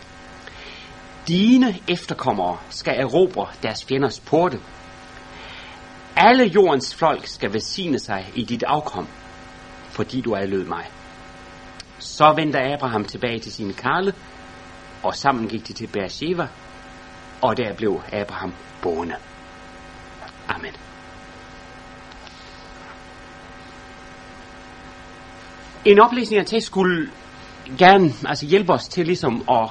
Dine efterkommere skal erobre deres fjenders porte. Alle jordens folk skal velsigne sig i dit afkom, fordi du er lød mig. Så vendte Abraham tilbage til sine karle og sammen gik de til Beersheba. og der blev Abraham boende. Amen. En oplæsning af tekst skulle gerne altså hjælpe os til ligesom at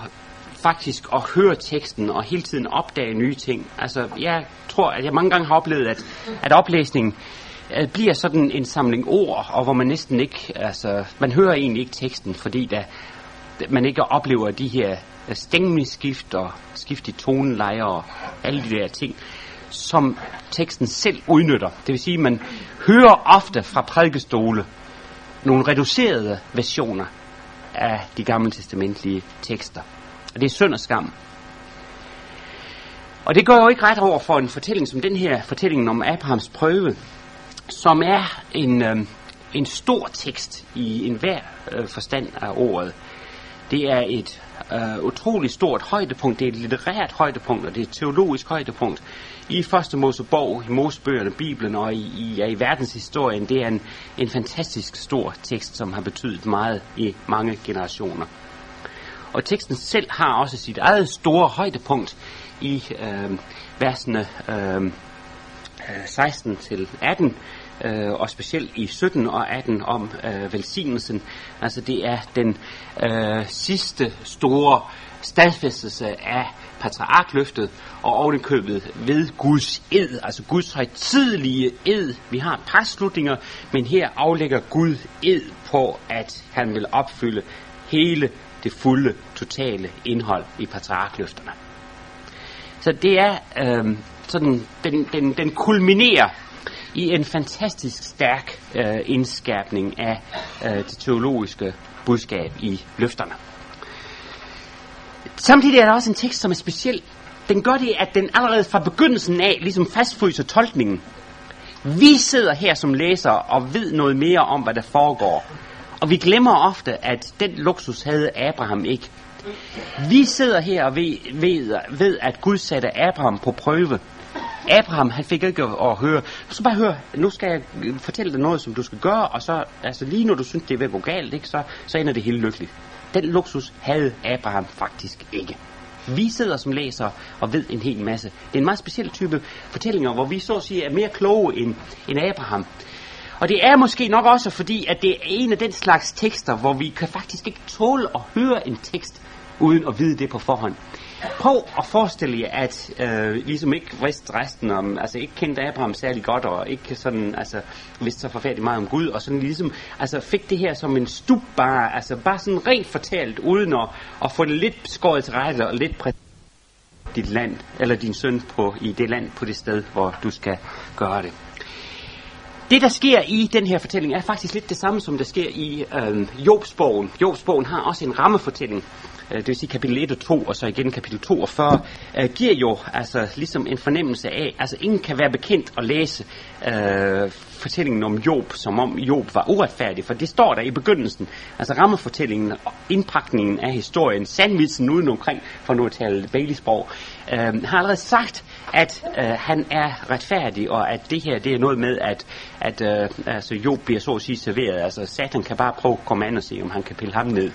faktisk at høre teksten og hele tiden opdage nye ting. Altså, jeg tror, at jeg mange gange har oplevet, at, at oplæsningen at øh, bliver sådan en samling ord, og hvor man næsten ikke, altså, man hører egentlig ikke teksten, fordi der, man ikke oplever de her øh, stemningsskift og skift i tonelejer og alle de der ting, som teksten selv udnytter. Det vil sige, at man hører ofte fra prædikestole nogle reducerede versioner af de gamle testamentlige tekster. Og det er synd og skam. Og det går jo ikke ret over for en fortælling som den her, fortællingen om Abrahams prøve, som er en, øh, en stor tekst i enhver øh, forstand af ordet. Det er et øh, utroligt stort højdepunkt, det er et litterært højdepunkt, og det er et teologisk højdepunkt i første Mosebog, i Mosebøgerne, Bibelen og i, i, ja, i verdenshistorien. Det er en, en fantastisk stor tekst, som har betydet meget i mange generationer. Og teksten selv har også sit eget store højdepunkt i øh, versene øh, øh 16 til 18, øh, og specielt i 17 og 18 om øh, velsignelsen. Altså det er den øh, sidste store stadfæstelse af patriarkløftet og ovenikøbet ved Guds ed, altså Guds højtidlige ed. Vi har præstslutninger, men her aflægger Gud ed på, at han vil opfylde hele det fulde, totale indhold i patriarkløfterne. Så det er øh, sådan, den, den, den kulminerer i en fantastisk stærk øh, indskærpning af øh, det teologiske budskab i løfterne. Samtidig er der også en tekst, som er speciel. Den gør det, at den allerede fra begyndelsen af ligesom fastfryser tolkningen. Vi sidder her som læsere og ved noget mere om, hvad der foregår. Og vi glemmer ofte, at den luksus havde Abraham ikke. Vi sidder her og ved, ved, ved at Gud satte Abraham på prøve. Abraham, han fik ikke at, at høre, du skal bare høre, nu skal jeg øh, fortælle dig noget, som du skal gøre, og så, altså lige når du synes, det er ved at gå galt, ikke, så, så ender det helt lykkeligt. Den luksus havde Abraham faktisk ikke. Vi sidder som læser og ved en hel masse. Det er en meget speciel type fortællinger, hvor vi så at sige er mere kloge end, end Abraham. Og det er måske nok også fordi, at det er en af den slags tekster, hvor vi kan faktisk ikke tåle at høre en tekst, uden at vide det på forhånd. Prøv at forestille jer, at øh, ligesom ikke vidste resten om, altså ikke kendte Abraham særlig godt, og ikke sådan, altså vidste så forfærdeligt meget om Gud, og sådan ligesom, altså fik det her som en stup bare, altså bare sådan rent fortalt, uden at, at få det lidt skåret til rette og lidt præ dit land, eller din søn på, i det land på det sted, hvor du skal gøre det. Det, der sker i den her fortælling, er faktisk lidt det samme, som der sker i øh, Jobsbogen. Jobsbogen har også en rammefortælling, øh, det vil sige kapitel 1 og 2, og så igen kapitel 42, øh, giver jo altså ligesom en fornemmelse af, altså ingen kan være bekendt at læse øh, fortællingen om Job, som om Job var uretfærdig, for det står der i begyndelsen. Altså rammefortællingen, og indpakningen af historien, sandvitsen uden omkring, for nu at tale Bailey-sprog, øh, har allerede sagt, at øh, han er retfærdig, og at det her det er noget med, at, at øh, altså Job bliver så at sige serveret. Altså Satan kan bare prøve at komme an og se, om han kan pille ham ned.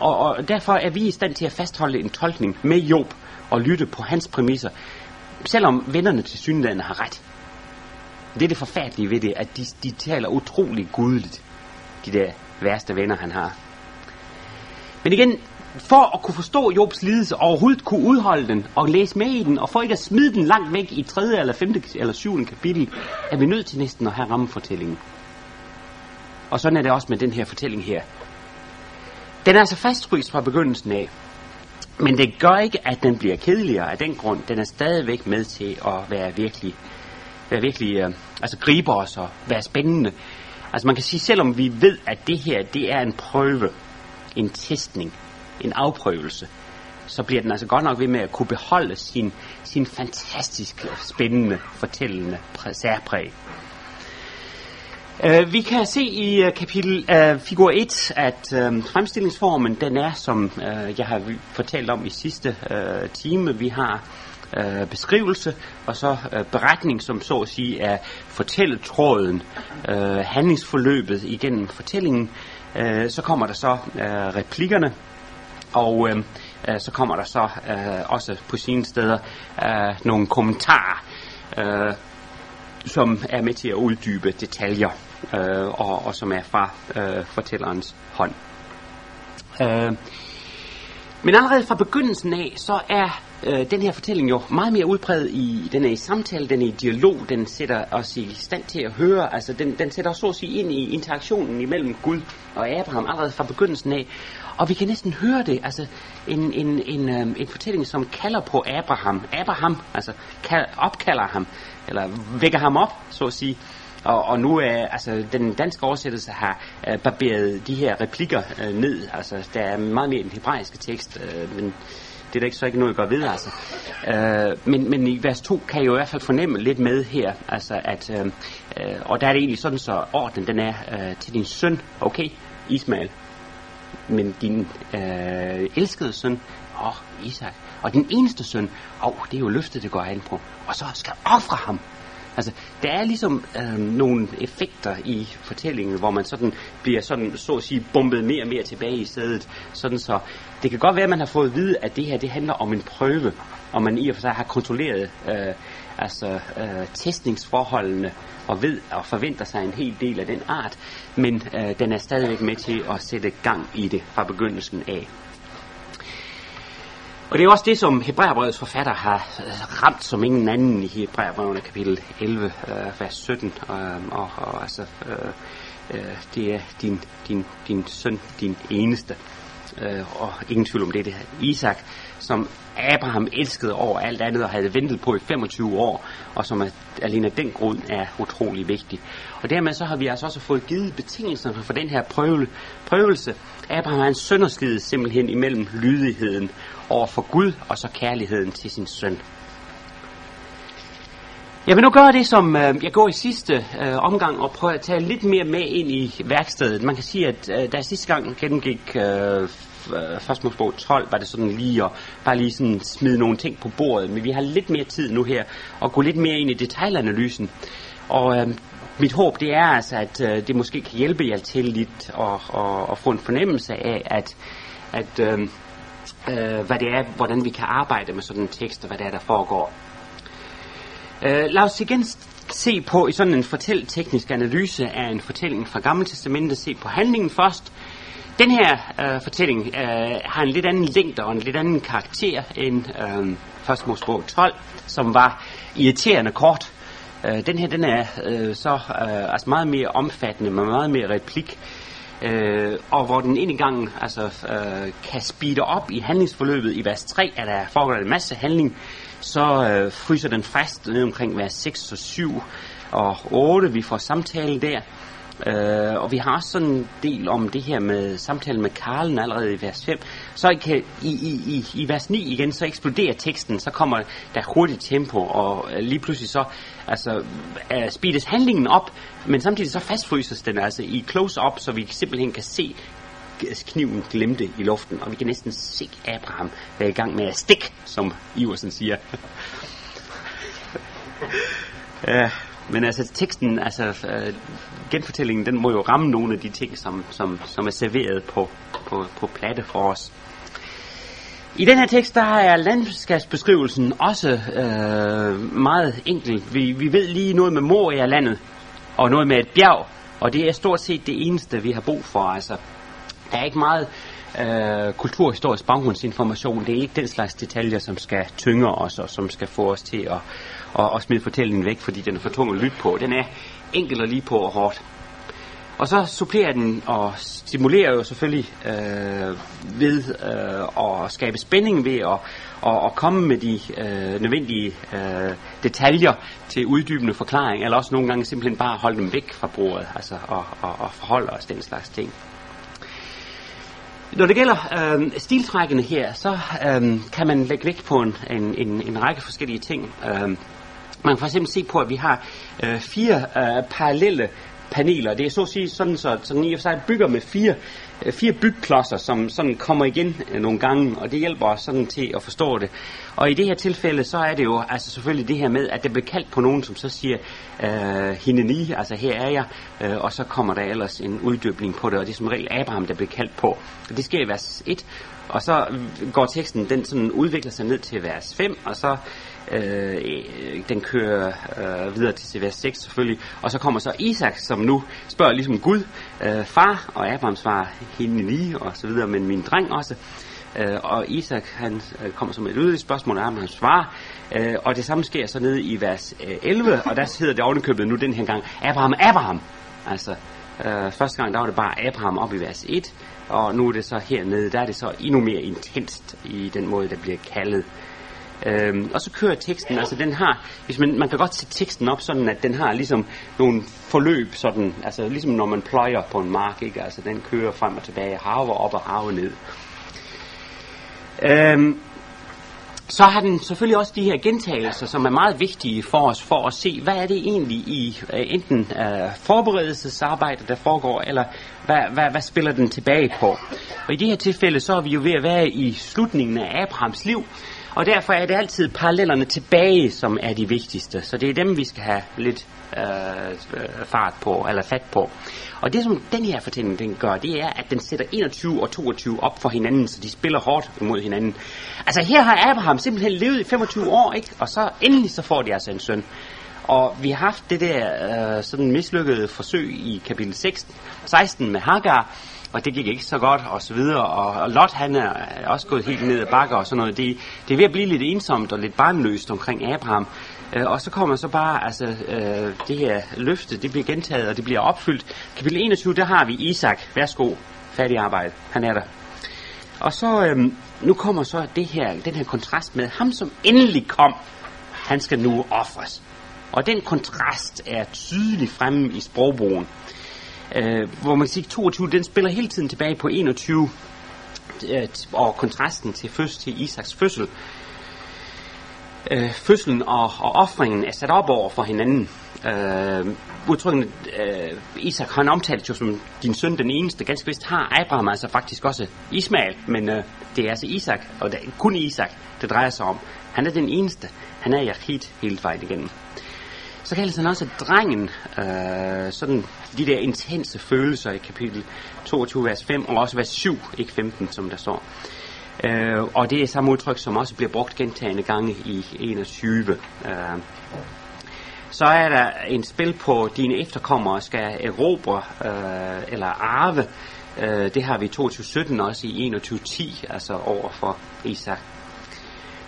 Og, og derfor er vi i stand til at fastholde en tolkning med Job og lytte på hans præmisser, selvom vennerne til synlandet har ret. Det er det forfærdelige ved det, at de, de taler utrolig gudeligt, de der værste venner, han har. Men igen, for at kunne forstå Jobs lidelse, overhovedet kunne udholde den, og læse med i den, og for ikke at smide den langt væk i 3. eller 5. eller 7. kapitel, er vi nødt til næsten at have rammefortællingen. Og sådan er det også med den her fortælling her. Den er altså fastfryst fra begyndelsen af. Men det gør ikke, at den bliver kedeligere af den grund. Den er stadigvæk med til at være virkelig, være virkelig øh, altså gribe os og være spændende. Altså man kan sige, selvom vi ved, at det her, det er en prøve, en testning, en afprøvelse, så bliver den altså godt nok ved med at kunne beholde sin, sin fantastisk spændende, fortællende særpræg. Uh, vi kan se i uh, kapitel uh, figur 1, at uh, fremstillingsformen den er, som uh, jeg har fortalt om i sidste uh, time. Vi har uh, beskrivelse, og så uh, beretning, som så at sige er fortælletråden, uh, handlingsforløbet igennem fortællingen. Uh, så kommer der så uh, replikkerne, og øhm, øh, så kommer der så øh, også på sine steder øh, nogle kommentarer, øh, som er med til at uddybe detaljer, øh, og, og som er fra øh, fortællerens hånd. Øh, men allerede fra begyndelsen af, så er øh, den her fortælling jo meget mere udbredt i, den er i samtale, den er i dialog, den sætter os i stand til at høre, altså den, den sætter os så at sige ind i interaktionen imellem Gud og Abraham allerede fra begyndelsen af. Og vi kan næsten høre det, altså en, en, en, øh, en fortælling, som kalder på Abraham. Abraham, altså kal, opkalder ham, eller vækker ham op, så at sige. Og, og nu er altså den danske oversættelse har øh, barberet de her replikker øh, ned. Altså der er meget mere i den hebraiske tekst, øh, men det er der ikke så ikke noget at gøre ved, altså. Øh, men, men i vers 2 kan jeg jo i hvert fald fornemme lidt med her, altså at, øh, øh og der er det egentlig sådan, så orden den er øh, til din søn, okay, Ismael, men din øh, elskede søn, åh, oh, Isak, og din eneste søn, åh, oh, det er jo løftet, det går an på, og så skal ofre ham, Altså, der er ligesom øh, nogle effekter i fortællingen, hvor man sådan bliver sådan, så at sige, bumpet mere og mere tilbage i sædet. Sådan så, det kan godt være, at man har fået at vide, at det her, det handler om en prøve, og man i og for sig har kontrolleret øh, altså, øh, testningsforholdene, og ved og forventer sig en hel del af den art, men øh, den er stadigvæk med til at sætte gang i det fra begyndelsen af. Og det er også det, som Hebræerbrevets forfatter har øh, ramt som ingen anden i Hebræerbrevene kapitel 11, øh, vers 17. Øh, og, og altså, øh, øh, det er din, din, din søn, din eneste. Øh, og ingen tvivl om det, det er Isak, som Abraham elskede over alt andet og havde ventet på i 25 år, og som er, alene af den grund er utrolig vigtig. Og dermed så har vi altså også fået givet betingelserne for den her prøve, prøvelse. Abraham har en simpelthen imellem lydigheden over for Gud og så kærligheden til sin søn. Jeg vil nu gøre det, som øh, jeg går i sidste øh, omgang, og prøve at tage lidt mere med ind i værkstedet. Man kan sige, at øh, da jeg sidste gang gennemgik øh, øh først Mosebog 12, var det sådan lige at bare lige sådan smide nogle ting på bordet. Men vi har lidt mere tid nu her, og gå lidt mere ind i detaljanalysen. Og øh, mit håb det er altså, at øh, det måske kan hjælpe jer til lidt og, og, og få en fornemmelse af, at, at øh, øh, hvad det er, hvordan vi kan arbejde med sådan en tekst, og hvad det er, der foregår. Øh, lad os igen se på i sådan en fortælleteknisk analyse af en fortælling fra Gamle Testamentet, se på handlingen først. Den her øh, fortælling øh, har en lidt anden længde og en lidt anden karakter end øh, Første Mosebog 12, som var irriterende kort. Øh, den her den er øh, så øh, altså meget mere omfattende, med meget mere replik øh, og hvor den ind gang altså, øh, kan speede op i handlingsforløbet. I vers 3 er der foregår en masse handling, så øh, fryser den fast ned omkring vers 6 og 7 og 8. Vi får samtale der. Øh, og vi har også sådan en del om det her med samtalen med Karlen allerede i vers 5. Så kan, i, i, i, i vers 9 igen, så eksploderer teksten, så kommer der hurtigt tempo, og øh, lige pludselig så altså, øh, speedes handlingen op, men samtidig så fastfryses den altså i close-up, så vi simpelthen kan se øh, kniven glemte i luften, og vi kan næsten se Abraham være i gang med at stik, som Iversen siger. [LAUGHS] ja, men altså teksten, altså genfortællingen, den må jo ramme nogle af de ting, som, som, som er serveret på, på, på platte for os. I den her tekst, der er landskabsbeskrivelsen også øh, meget enkel. Vi, vi ved lige noget med Moria-landet, og noget med et bjerg, og det er stort set det eneste, vi har brug for. Altså, der er ikke meget øh, kulturhistorisk baggrundsinformation. Det er ikke den slags detaljer, som skal tynge os, og som skal få os til at, at, at smide fortællingen væk, fordi den er for tung at lytte på. Den er enkel og lige på og hårdt. Og så supplerer den og stimulerer jo selvfølgelig øh, ved øh, at skabe spænding ved at, at, at komme med de øh, nødvendige øh, detaljer til uddybende forklaring, eller også nogle gange simpelthen bare holde dem væk fra bordet, altså og, og, og forholde os den slags ting. Når det gælder øh, stiltrækkene her, så øh, kan man lægge vægt på en, en, en, en række forskellige ting. Øh, man kan for eksempel se på, at vi har øh, fire øh, parallelle paneler. Det er så at sige sådan, så, sådan i og for sig bygger med fire, øh, fire bygklodser, som sådan kommer igen øh, nogle gange, og det hjælper os sådan til at forstå det. Og i det her tilfælde, så er det jo altså selvfølgelig det her med, at det bliver kaldt på nogen, som så siger, øh, hineni, altså her er jeg, øh, og så kommer der ellers en uddybning på det, og det er som regel Abraham, der bliver kaldt på. Og det sker i vers 1, og så går teksten, den sådan udvikler sig ned til vers 5, og så øh, den kører øh, videre til vers 6 selvfølgelig, og så kommer så Isak, som nu spørger ligesom Gud, øh, far, og Abraham svarer hende lige, og så videre, men min dreng også, øh, og Isak han øh, kommer som et yderligere spørgsmål, og Abraham svarer, øh, og det samme sker så nede i vers øh, 11, og der hedder det ovenikøbet nu den her gang, Abraham, Abraham, altså Øh, første gang der var det bare Abraham op i vers 1, og nu er det så hernede, der er det så endnu mere intenst i den måde, der bliver kaldet. Øhm, og så kører teksten, altså den har, hvis man, man kan godt sætte teksten op sådan, at den har ligesom nogle forløb, sådan, altså ligesom når man pløjer på en mark, ikke? altså den kører frem og tilbage, haver op og haver ned. Øhm, så har den selvfølgelig også de her gentagelser, som er meget vigtige for os, for at se, hvad er det egentlig i uh, enten øh, uh, forberedelsesarbejde, der foregår, eller hvad, hvad, hvad spiller den tilbage på. Og i det her tilfælde, så er vi jo ved at være i slutningen af Abrahams liv, og derfor er det altid parallellerne tilbage, som er de vigtigste. Så det er dem, vi skal have lidt øh, øh fart på, eller fat på. Og det, som den her fortælling den gør, det er, at den sætter 21 og 22 op for hinanden, så de spiller hårdt imod hinanden. Altså her har Abraham simpelthen levet i 25 år, ikke? og så endelig så får de altså en søn. Og vi har haft det der øh, sådan mislykkede forsøg i kapitel 6, 16 med Hagar, og det gik ikke så godt, og så videre. Og, og Lot, han er også gået helt ned ad bakker og sådan noget. Det, det er ved at blive lidt ensomt og lidt barnløst omkring Abraham. Øh, og så kommer så bare, altså, øh, det her løfte, det bliver gentaget, og det bliver opfyldt. Kapitel 21, der har vi Isak. Værsgo, færdig arbejde. Han er der. Og så, øh, nu kommer så det her, den her kontrast med ham, som endelig kom. Han skal nu ofres. Og den kontrast er tydelig fremme i sprogbrugen. Øh, hvor man kan sige, 22, den spiller hele tiden tilbage på 21, øh, og kontrasten til, fødsel, til Isaks fødsel. Øh, fødselen og, og offringen er sat op over for hinanden. Øh, udtrykkende, øh, Isak han omtalt jo som din søn den eneste. Ganske vist har Abraham altså faktisk også Ismael, men øh, det er altså Isak, og det er kun Isak, det drejer sig om. Han er den eneste. Han er Yahid hele vejen igennem. Så kaldes han også drengen, øh, sådan de der intense følelser i kapitel 22, vers 5, og også vers 7, ikke 15, som der står. Øh, og det er samme udtryk, som også bliver brugt gentagende gange i 21. Øh, så er der en spil på, dine efterkommere skal erobre øh, eller arve. Øh, det har vi i 2217 også i 2110, altså over for Isak.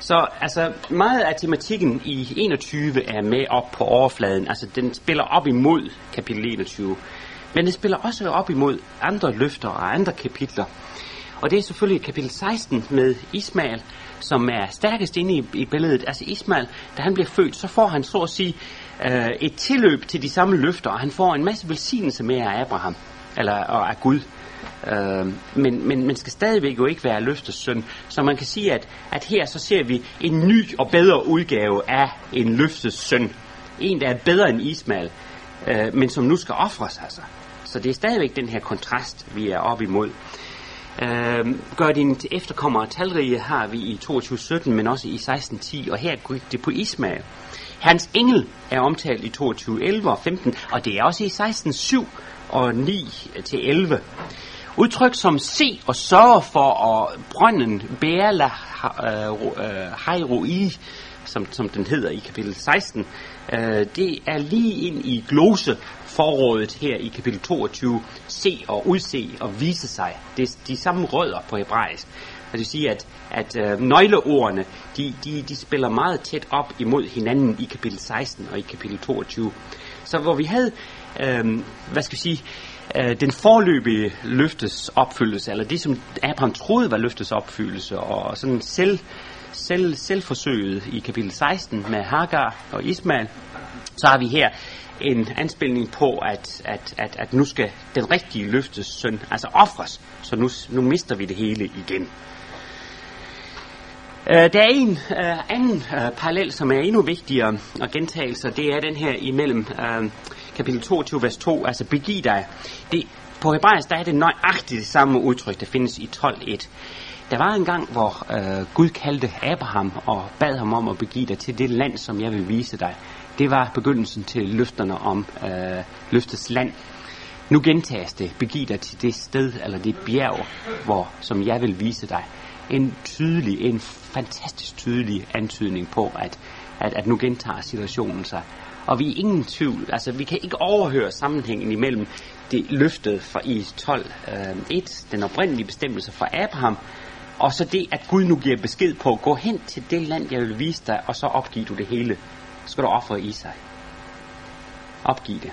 Så altså, meget af tematikken i 21 er med op på overfladen. Altså, den spiller op imod kapitel 21. Men den spiller også op imod andre løfter og andre kapitler. Og det er selvfølgelig kapitel 16 med Ismael, som er stærkest inde i, i billedet. Altså Ismael, da han bliver født, så får han så at sige øh, et tilløb til de samme løfter, og han får en masse velsignelse med af Abraham, eller og af Gud. Øh, men, men man skal stadigvæk jo ikke være løftets søn. Så man kan sige, at, at her så ser vi en ny og bedre udgave af en løftets søn. En, der er bedre end Ismael, øh, men som nu skal ofres altså. Så det er stadigvæk den her kontrast, vi er op imod. Øh, gør din efterkommere talrige har vi i 22.17, men også i 16.10, og her gik det på Ismael. Hans engel er omtalt i 22.11 og 15, og det er også i 16.7 og 9 til 11. Udtryk som se og sørge for, og brønden Bæla Hairoi, øh, øh, som, som den hedder i kapitel 16, øh, det er lige ind i glose forrådet her i kapitel 22. Se og udse og vise sig. Det er de samme rødder på hebraisk. Det vil sige, at, at øh, nøgleordene, de, de, de spiller meget tæt op imod hinanden i kapitel 16 og i kapitel 22. Så hvor vi havde, øh, hvad skal vi sige, øh, den forløbige løftes opfyldelse, eller det som Abraham troede var løftes opfyldelse, og sådan selv, selv, selvforsøget i kapitel 16 med Hagar og Ismael, så har vi her en anspilning på, at, at, at, at nu skal den rigtige løftes søn altså ofres, så nu, nu mister vi det hele igen. Uh, der er en uh, anden uh, parallel, som er endnu vigtigere at gentage sig. Det er den her imellem uh, kapitel 22, vers 2, altså begiv dig. Det, på hebraisk, der er det nøjagtigt det samme udtryk, der findes i 12.1. Der var en gang, hvor øh, Gud kaldte Abraham og bad ham om at begive dig til det land, som jeg vil vise dig. Det var begyndelsen til løfterne om øh, løftets land. Nu gentages det. Begiv dig til det sted, eller det bjerg, hvor, som jeg vil vise dig. En tydelig, en fantastisk tydelig antydning på, at, at, at nu gentager situationen sig. Og vi er ingen tvivl, altså vi kan ikke overhøre sammenhængen imellem det løftet fra i 12, øh, 1, den oprindelige bestemmelse fra Abraham, og så det, at Gud nu giver besked på, gå hen til det land, jeg vil vise dig, og så opgive du det hele. Så skal du ofre i sig. Opgive det.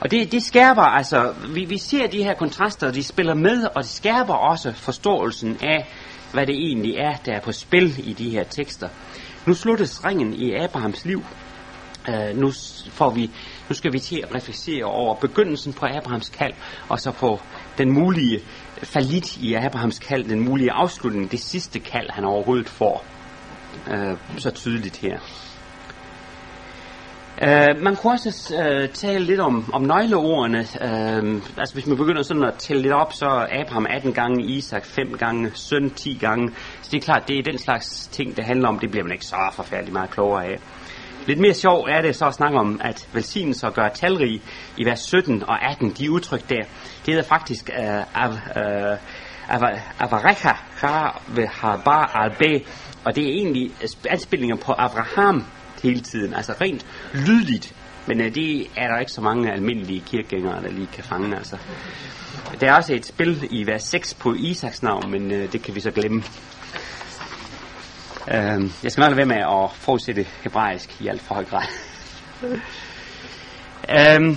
Og det, det skærper altså, vi, vi ser de her kontraster, de spiller med, og det skærper også forståelsen af, hvad det egentlig er, der er på spil i de her tekster. Nu sluttes ringen i Abrahams liv. Uh, nu, får vi, nu skal vi til at reflektere over begyndelsen på Abrahams kald, og så på den mulige falit i Abrahams kald, den mulige afslutning, det sidste kald, han overhovedet får. Uh, så tydeligt her. Uh, man kunne også uh, tale lidt om, om nøgleordene. Uh, altså hvis man begynder sådan at tælle lidt op, så er Abraham 18 gange, Isak 5 gange, søn 10 gange. Så det er klart, det er den slags ting, det handler om. Det bliver man ikke så forfærdelig meget klogere af. Lidt mere sjov er det så at snakke om, at velsignelser gør talrige i vers 17 og 18, de udtryk der. Det hedder faktisk uh, av, uh, avarecha har albe, og det er egentlig anspillinger på Abraham hele tiden, altså rent lydligt. Men øh, uh, det er der ikke så mange almindelige kirkegængere, der lige kan fange. Altså. Der er også et spil i vers 6 på Isaks navn, men uh, det kan vi så glemme. Uh, jeg skal nok lade være med at forudsætte hebraisk i alt for høj grad. uh,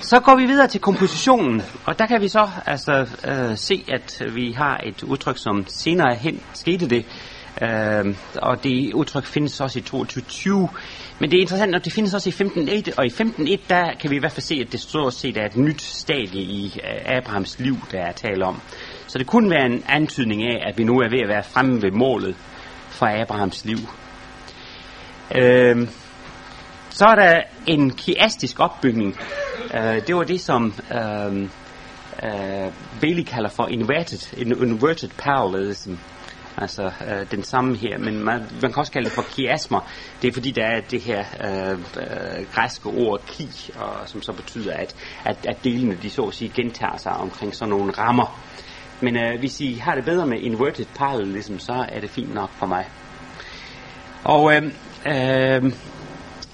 så går vi videre til kompositionen, og der kan vi så altså øh, se, at vi har et udtryk, som senere hen skete det, Øh, og det udtryk findes også i 2220. Men det er interessant, at det findes også i 15.1, og i 15.1, der kan vi i hvert fald se, at det stort set er et nyt stadie i øh, Abrahams liv, der er tale om. Så det kunne være en antydning af, at vi nu er ved at være fremme ved målet for Abrahams liv. Øh, så er der en kiastisk opbygning. Øh, det var det, som øhm, øh, uh, Bailey kalder for inverted, inverted parallelism altså øh, den samme her, men man, man kan også kalde det for kiasmer. Det er fordi, der er det her øh, øh, græske ord ki, og, som så betyder, at, at, at delene, de så at sige, gentager sig omkring sådan nogle rammer. Men øh, hvis I har det bedre med inverted parallelism, ligesom, så er det fint nok for mig. Og øh, øh,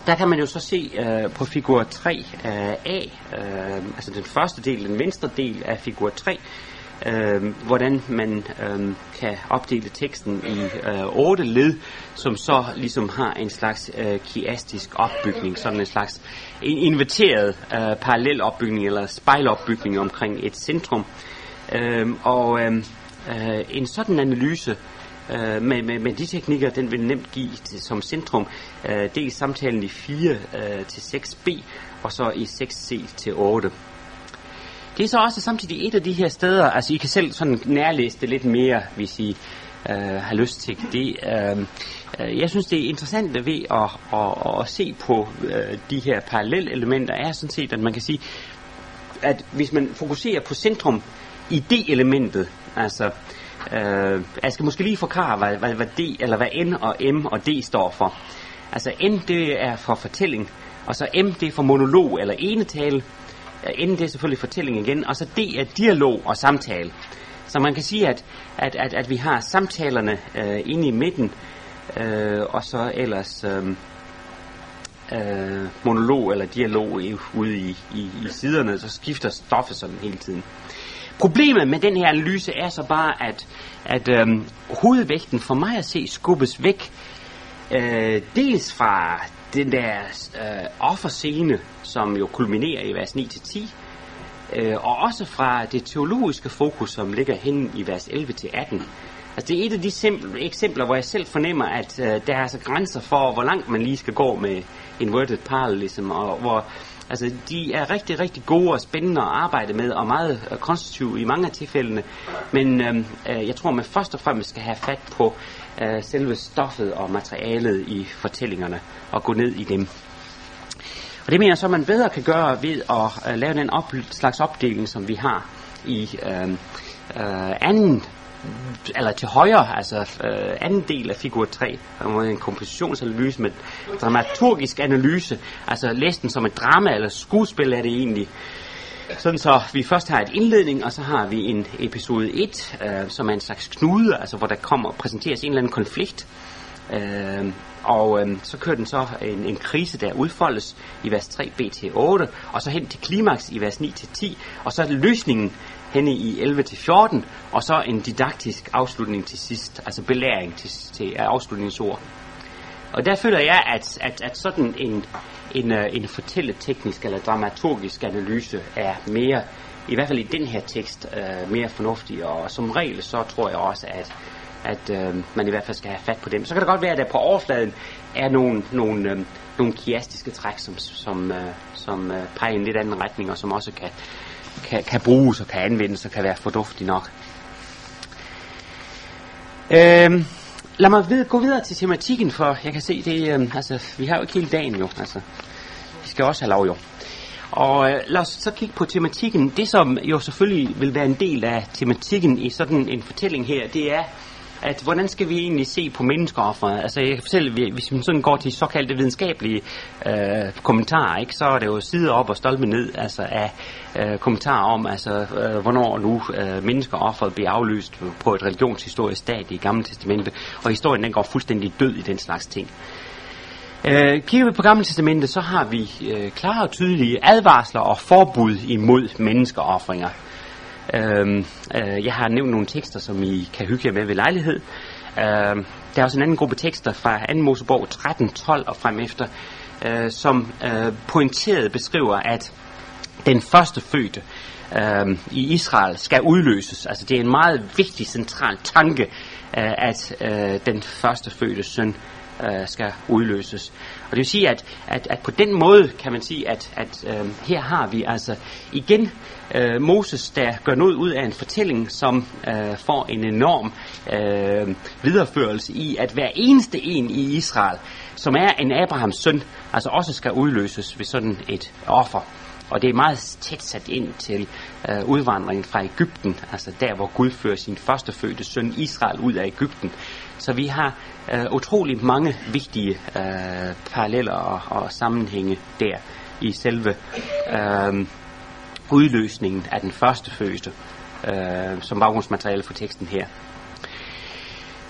der kan man jo så se øh, på figur 3 øh, A, øh, altså den første del, den venstre del af figur 3, øh, hvordan man øh, kan opdele teksten i øh, otte led, som så ligesom har en slags øh, kiastisk opbygning, sådan en slags en inverteret øh, parallel opbygning eller spejlopbygning omkring et centrum. Øh, og øh, øh, en sådan analyse øh, med, med, med de teknikker, den vil nemt give til, som centrum øh, dels samtalen i 4 øh, til 6b, og så i 6c til 8. Det er så også samtidig et af de her steder, altså I kan selv sådan nærlæse det lidt mere, hvis I øh, har lyst til det. Øhm, øh, jeg synes, det er interessant ved at, at, at se på øh, de her parallelle elementer, er sådan set, at man kan sige, at hvis man fokuserer på centrum i det elementet, altså øh, jeg skal måske lige forklare, hvad, hvad, hvad D, eller hvad N og M og D står for. Altså N, det er for fortælling, og så M, det er for monolog eller enetale, Øh, inden det er selvfølgelig fortælling igen, og så det er dialog og samtale. Så man kan sige, at, at, at, at vi har samtalerne øh, inde i midten, øh, og så ellers øh, øh, monolog eller dialog ude i, i, i siderne, så skifter stoffet sådan hele tiden. Problemet med den her analyse er så bare, at, at øh, hovedvægten for mig at se skubbes væk, øh, dels fra den der øh, offerscene, som jo kulminerer i vers 9-10, øh, og også fra det teologiske fokus, som ligger hen i vers 11-18. Altså det er et af de simple, eksempler, hvor jeg selv fornemmer, at øh, der er altså grænser for, hvor langt man lige skal gå med inverted parallelism, og hvor altså, de er rigtig, rigtig gode og spændende at arbejde med, og meget øh, konstruktive i mange af tilfældene. Men øhm, øh, jeg tror, man først og fremmest skal have fat på øh, selve stoffet og materialet i fortællingerne, og gå ned i dem. Og det mener jeg så, man bedre kan gøre ved at øh, lave den op, slags opdeling, som vi har i øh, øh, anden eller til højre, altså øh, anden del af figur 3, der er en kompositionsanalyse med dramaturgisk analyse, altså læs den som et drama eller skuespil er det egentlig. Sådan så vi først har et indledning, og så har vi en episode 1, øh, som er en slags knude, altså hvor der kommer og præsenteres en eller anden konflikt. Øh, og øh, så kører den så en, en krise, der udfoldes i vers 3 b til 8, og så hen til klimaks i vers 9 til 10, og så er løsningen henne i 11 til 14, og så en didaktisk afslutning til sidst, altså belæring til, til afslutningsord. Og der føler jeg, at, at, at sådan en, en, øh, en fortælleteknisk eller dramaturgisk analyse er mere, i hvert fald i den her tekst, øh, mere fornuftig. Og som regel, så tror jeg også, at, at øh, man i hvert fald skal have fat på dem. Så kan det godt være, at der på overfladen er nogle, nogle, øh, nogle kiastiske træk, som, som, øh, som øh, peger i en lidt anden retning, og som også kan, kan, kan bruges og kan anvendes og kan være fornuftig nok. Øhm, Lad mig vid- gå videre til tematikken, for jeg kan se, det, øhm, altså, vi har jo ikke hele dagen jo. Altså, vi skal også have lov jo. Og øh, lad os så kigge på tematikken. Det, som jo selvfølgelig vil være en del af tematikken i sådan en fortælling her, det er, at hvordan skal vi egentlig se på menneskeofferet? Altså jeg kan fortælle, hvis man sådan går til såkaldte videnskabelige øh, kommentarer, ikke, så er det jo side op og stolpe ned altså af øh, kommentarer om, altså øh, hvornår nu øh, menneskeofferet bliver aflyst på et religionshistorisk stadie i Gamle Testamente, og historien den går fuldstændig død i den slags ting. Øh, kigger vi på Gamle Testamente, så har vi øh, klare og tydelige advarsler og forbud imod menneskeoffringer. Øh, øh, jeg har nævnt nogle tekster, som I kan hygge jer med ved lejlighed. Øhm, der er også en anden gruppe tekster fra 2. Mosebog 13.12 og frem efter, øh, som øh, pointeret beskriver, at den første fødte øh, i Israel skal udløses. Altså det er en meget vigtig central tanke, øh, at øh, den første fødte søn øh, skal udløses. Og det vil sige, at, at, at på den måde kan man sige, at, at øh, her har vi altså igen øh, Moses, der gør noget ud af en fortælling, som øh, får en enorm øh, videreførelse i, at hver eneste en i Israel, som er en Abrahams søn, altså også skal udløses ved sådan et offer. Og det er meget tæt sat ind til øh, udvandringen fra Ægypten, altså der, hvor Gud fører sin førstefødte søn Israel ud af Ægypten. Så vi har øh, utrolig mange vigtige øh, paralleller og, og sammenhænge der i selve øh, udløsningen af den første fødte øh, som baggrundsmateriale for teksten her.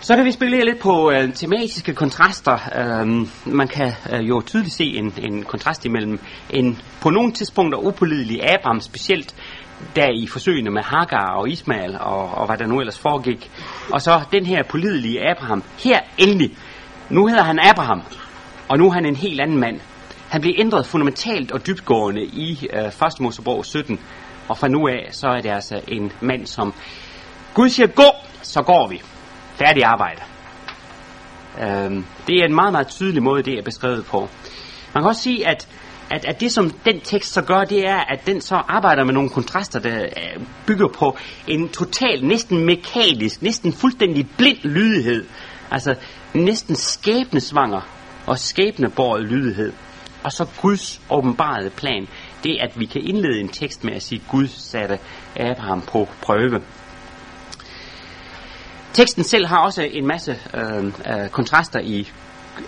Så kan vi spille lidt på øh, tematiske kontraster. Øh, man kan øh, jo tydeligt se en, en kontrast imellem en på nogle tidspunkter upålidelig Abraham, specielt der i forsøgene med Hagar og Ismael og, og hvad der nu ellers foregik. Og så den her pålidelige Abraham. Her endelig. Nu hedder han Abraham, og nu er han en helt anden mand. Han blev ændret fundamentalt og dybgående i øh, 1. Mosebog 17. Og fra nu af, så er det altså en mand, som Gud siger, gå, så går vi. Færdig arbejde. Øhm, det er en meget, meget tydelig måde, det er beskrevet på. Man kan også sige, at, at, at det som den tekst så gør, det er, at den så arbejder med nogle kontraster, der øh, bygger på en total, næsten mekanisk, næsten fuldstændig blind lydighed. Altså næsten skæbnesvanger og skæbnebåret lydighed. Og så Guds åbenbarede plan, det at vi kan indlede en tekst med at sige, Gud satte Abraham på prøve. Teksten selv har også en masse øh, øh, kontraster i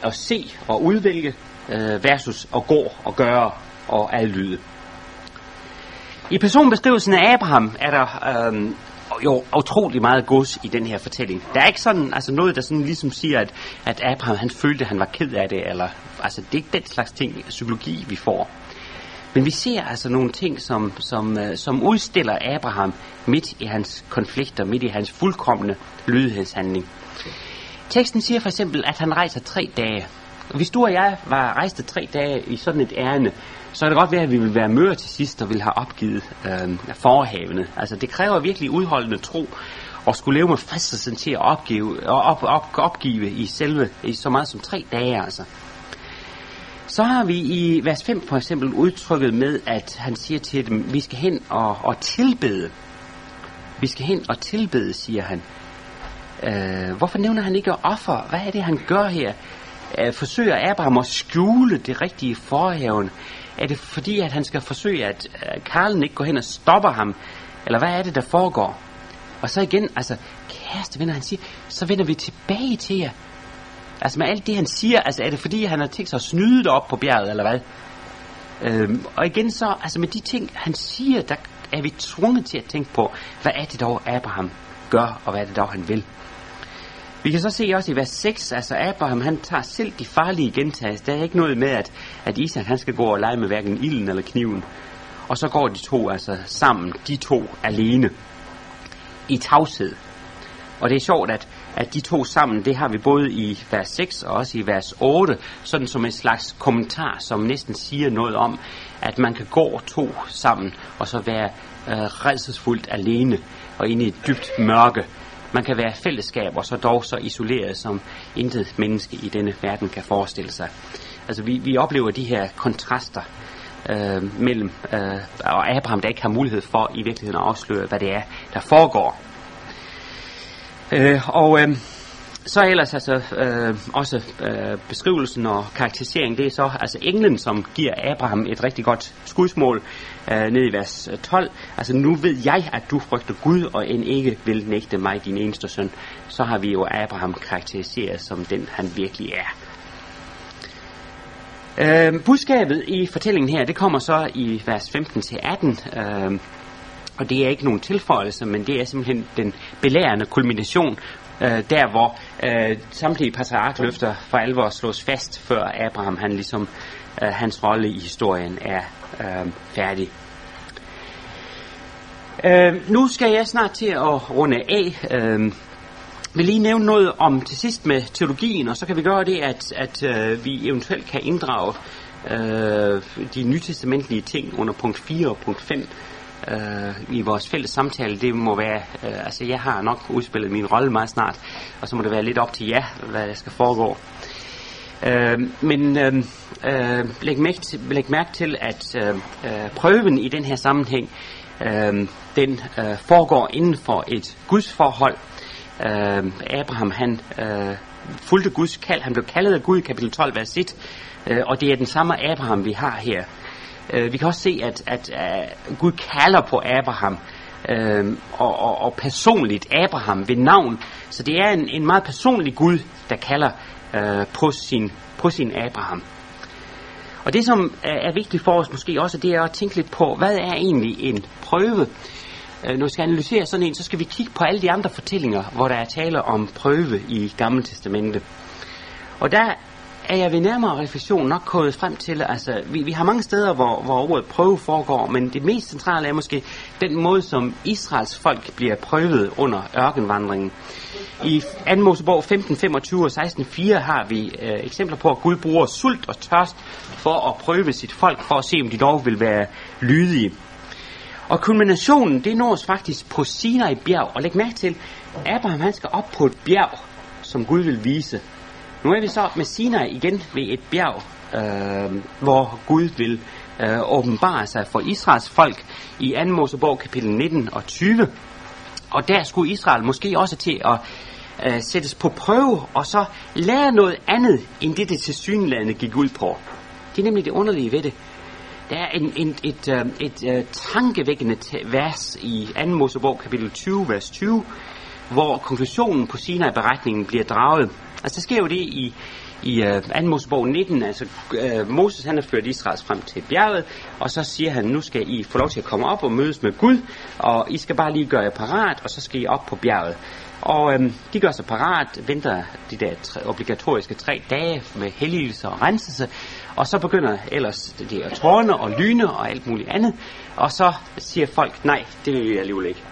at se og udvælge øh, versus at gå og gøre og adlyde. I personbeskrivelsen af Abraham er der øh, jo utrolig meget gods i den her fortælling. Der er ikke sådan altså noget, der sådan ligesom siger, at, at Abraham han følte, at han var ked af det, eller altså det er ikke den slags ting, psykologi vi får. Men vi ser altså nogle ting, som, som, øh, som udstiller Abraham midt i hans konflikter, midt i hans fuldkommende lydighedshandling. Teksten siger for eksempel, at han rejser tre dage. Hvis du og jeg var rejste tre dage i sådan et ærne, så er det godt være, at vi vil være møre til sidst og vil have opgivet øh, forhavene. Altså det kræver virkelig udholdende tro og skulle leve med fristelsen til at opgive, op, op, opgive i selve i så meget som tre dage altså. Så har vi i vers 5 for eksempel udtrykket med, at han siger til dem, vi skal hen og, og tilbede. Vi skal hen og tilbede, siger han. Øh, hvorfor nævner han ikke offer? Hvad er det, han gør her? Øh, forsøger Abraham at skjule det rigtige forhaven? Er det fordi, at han skal forsøge, at øh, Karlen ikke går hen og stopper ham? Eller hvad er det, der foregår? Og så igen, altså, kæreste venner, han siger, så vender vi tilbage til jer. Altså med alt det, han siger, altså er det fordi, han har tænkt sig at snyde det op på bjerget, eller hvad? Øhm, og igen så, altså med de ting, han siger, der er vi tvunget til at tænke på, hvad er det dog, Abraham gør, og hvad er det dog, han vil. Vi kan så se også i vers 6, altså Abraham, han tager selv de farlige gentagelser. Der er ikke noget med, at, at Isak, han skal gå og lege med hverken ilden eller kniven. Og så går de to altså sammen, de to alene, i tavshed. Og det er sjovt, at, at de to sammen, det har vi både i vers 6 og også i vers 8, sådan som en slags kommentar, som næsten siger noget om, at man kan gå to sammen, og så være øh, redselsfuldt alene, og inde i et dybt mørke. Man kan være fællesskab, og så dog så isoleret, som intet menneske i denne verden kan forestille sig. Altså vi, vi oplever de her kontraster øh, mellem øh, og Abraham, der ikke har mulighed for i virkeligheden at afsløre, hvad det er, der foregår. Øh, og øh, så ellers altså øh, også øh, beskrivelsen og karakterisering, det er så altså englen, som giver Abraham et rigtig godt skudsmål øh, ned i vers øh, 12. Altså nu ved jeg, at du frygter Gud, og end ikke vil nægte mig, din eneste søn. Så har vi jo Abraham karakteriseret som den, han virkelig er. Øh, budskabet i fortællingen her, det kommer så i vers 15-18. Øh, og det er ikke nogen tilføjelse, men det er simpelthen den belærende kulmination, øh, der hvor øh, samtlige patriarkløfter for alvor slås fast, før Abraham, han ligesom, øh, hans rolle i historien er øh, færdig. Øh, nu skal jeg snart til at runde af. Øh, vil lige nævne noget om til sidst med teologien, og så kan vi gøre det, at, at øh, vi eventuelt kan inddrage øh, de nytestamentlige ting under punkt 4 og punkt 5 øh, i vores fælles samtale, det må være, øh, altså jeg har nok udspillet min rolle meget snart, og så må det være lidt op til jer, hvad der skal foregå. Øh, men øh, øh, læg, mærke til, læg mærke til, at øh, øh, prøven i den her sammenhæng, øh, den øh, foregår inden for et gudsforhold. Øh, Abraham, han øh, fulgte Guds kald, han blev kaldet af Gud i kapitel 12, vers 1, øh, og det er den samme Abraham, vi har her. Øh, vi kan også se, at, at uh, Gud kalder på Abraham, øh, og, og, og personligt Abraham ved navn. Så det er en, en meget personlig Gud, der kalder øh, på, sin, på sin Abraham. Og det, som er, er vigtigt for os måske også, det er at tænke lidt på, hvad er egentlig en prøve? Øh, når vi skal analysere sådan en, så skal vi kigge på alle de andre fortællinger, hvor der er tale om prøve i Gamle Testamente. Og der er jeg ved nærmere refleksion nok kommet frem til, altså vi, vi har mange steder, hvor, hvor ordet prøve foregår, men det mest centrale er måske den måde, som Israels folk bliver prøvet under ørkenvandringen. I 2. Mosebog 15, 25 og 16, 4 har vi øh, eksempler på, at Gud bruger sult og tørst for at prøve sit folk, for at se, om de dog vil være lydige. Og kulminationen, det nås faktisk på Sinai bjerg. Og læg mærke til, Abraham han skal op på et bjerg, som Gud vil vise. Nu er vi så med Sinai igen ved et bjerg, øh, hvor Gud vil øh, åbenbare sig for Israels folk i 2. Mosebog kapitel 19 og 20. Og der skulle Israel måske også til at øh, sættes på prøve, og så lære noget andet, end det det tilsyneladende gik ud på. Det er nemlig det underlige ved det. Der er en, en, et, øh, et, et, et tankevækkende vers i 2. Mosebog kapitel 20, vers 20, hvor konklusionen på Sinai-beretningen bliver draget. Altså, der sker jo det i, i øh, uh, 2. Mosebog 19, altså uh, Moses han har ført Israels frem til bjerget, og så siger han, nu skal I få lov til at komme op og mødes med Gud, og I skal bare lige gøre jer parat, og så skal I op på bjerget. Og øhm, de gør sig parat, venter de der tre, obligatoriske tre dage med helligelse og renselse, og så begynder ellers det at tårne og lyne og alt muligt andet, og så siger folk, nej, det vil vi alligevel ikke.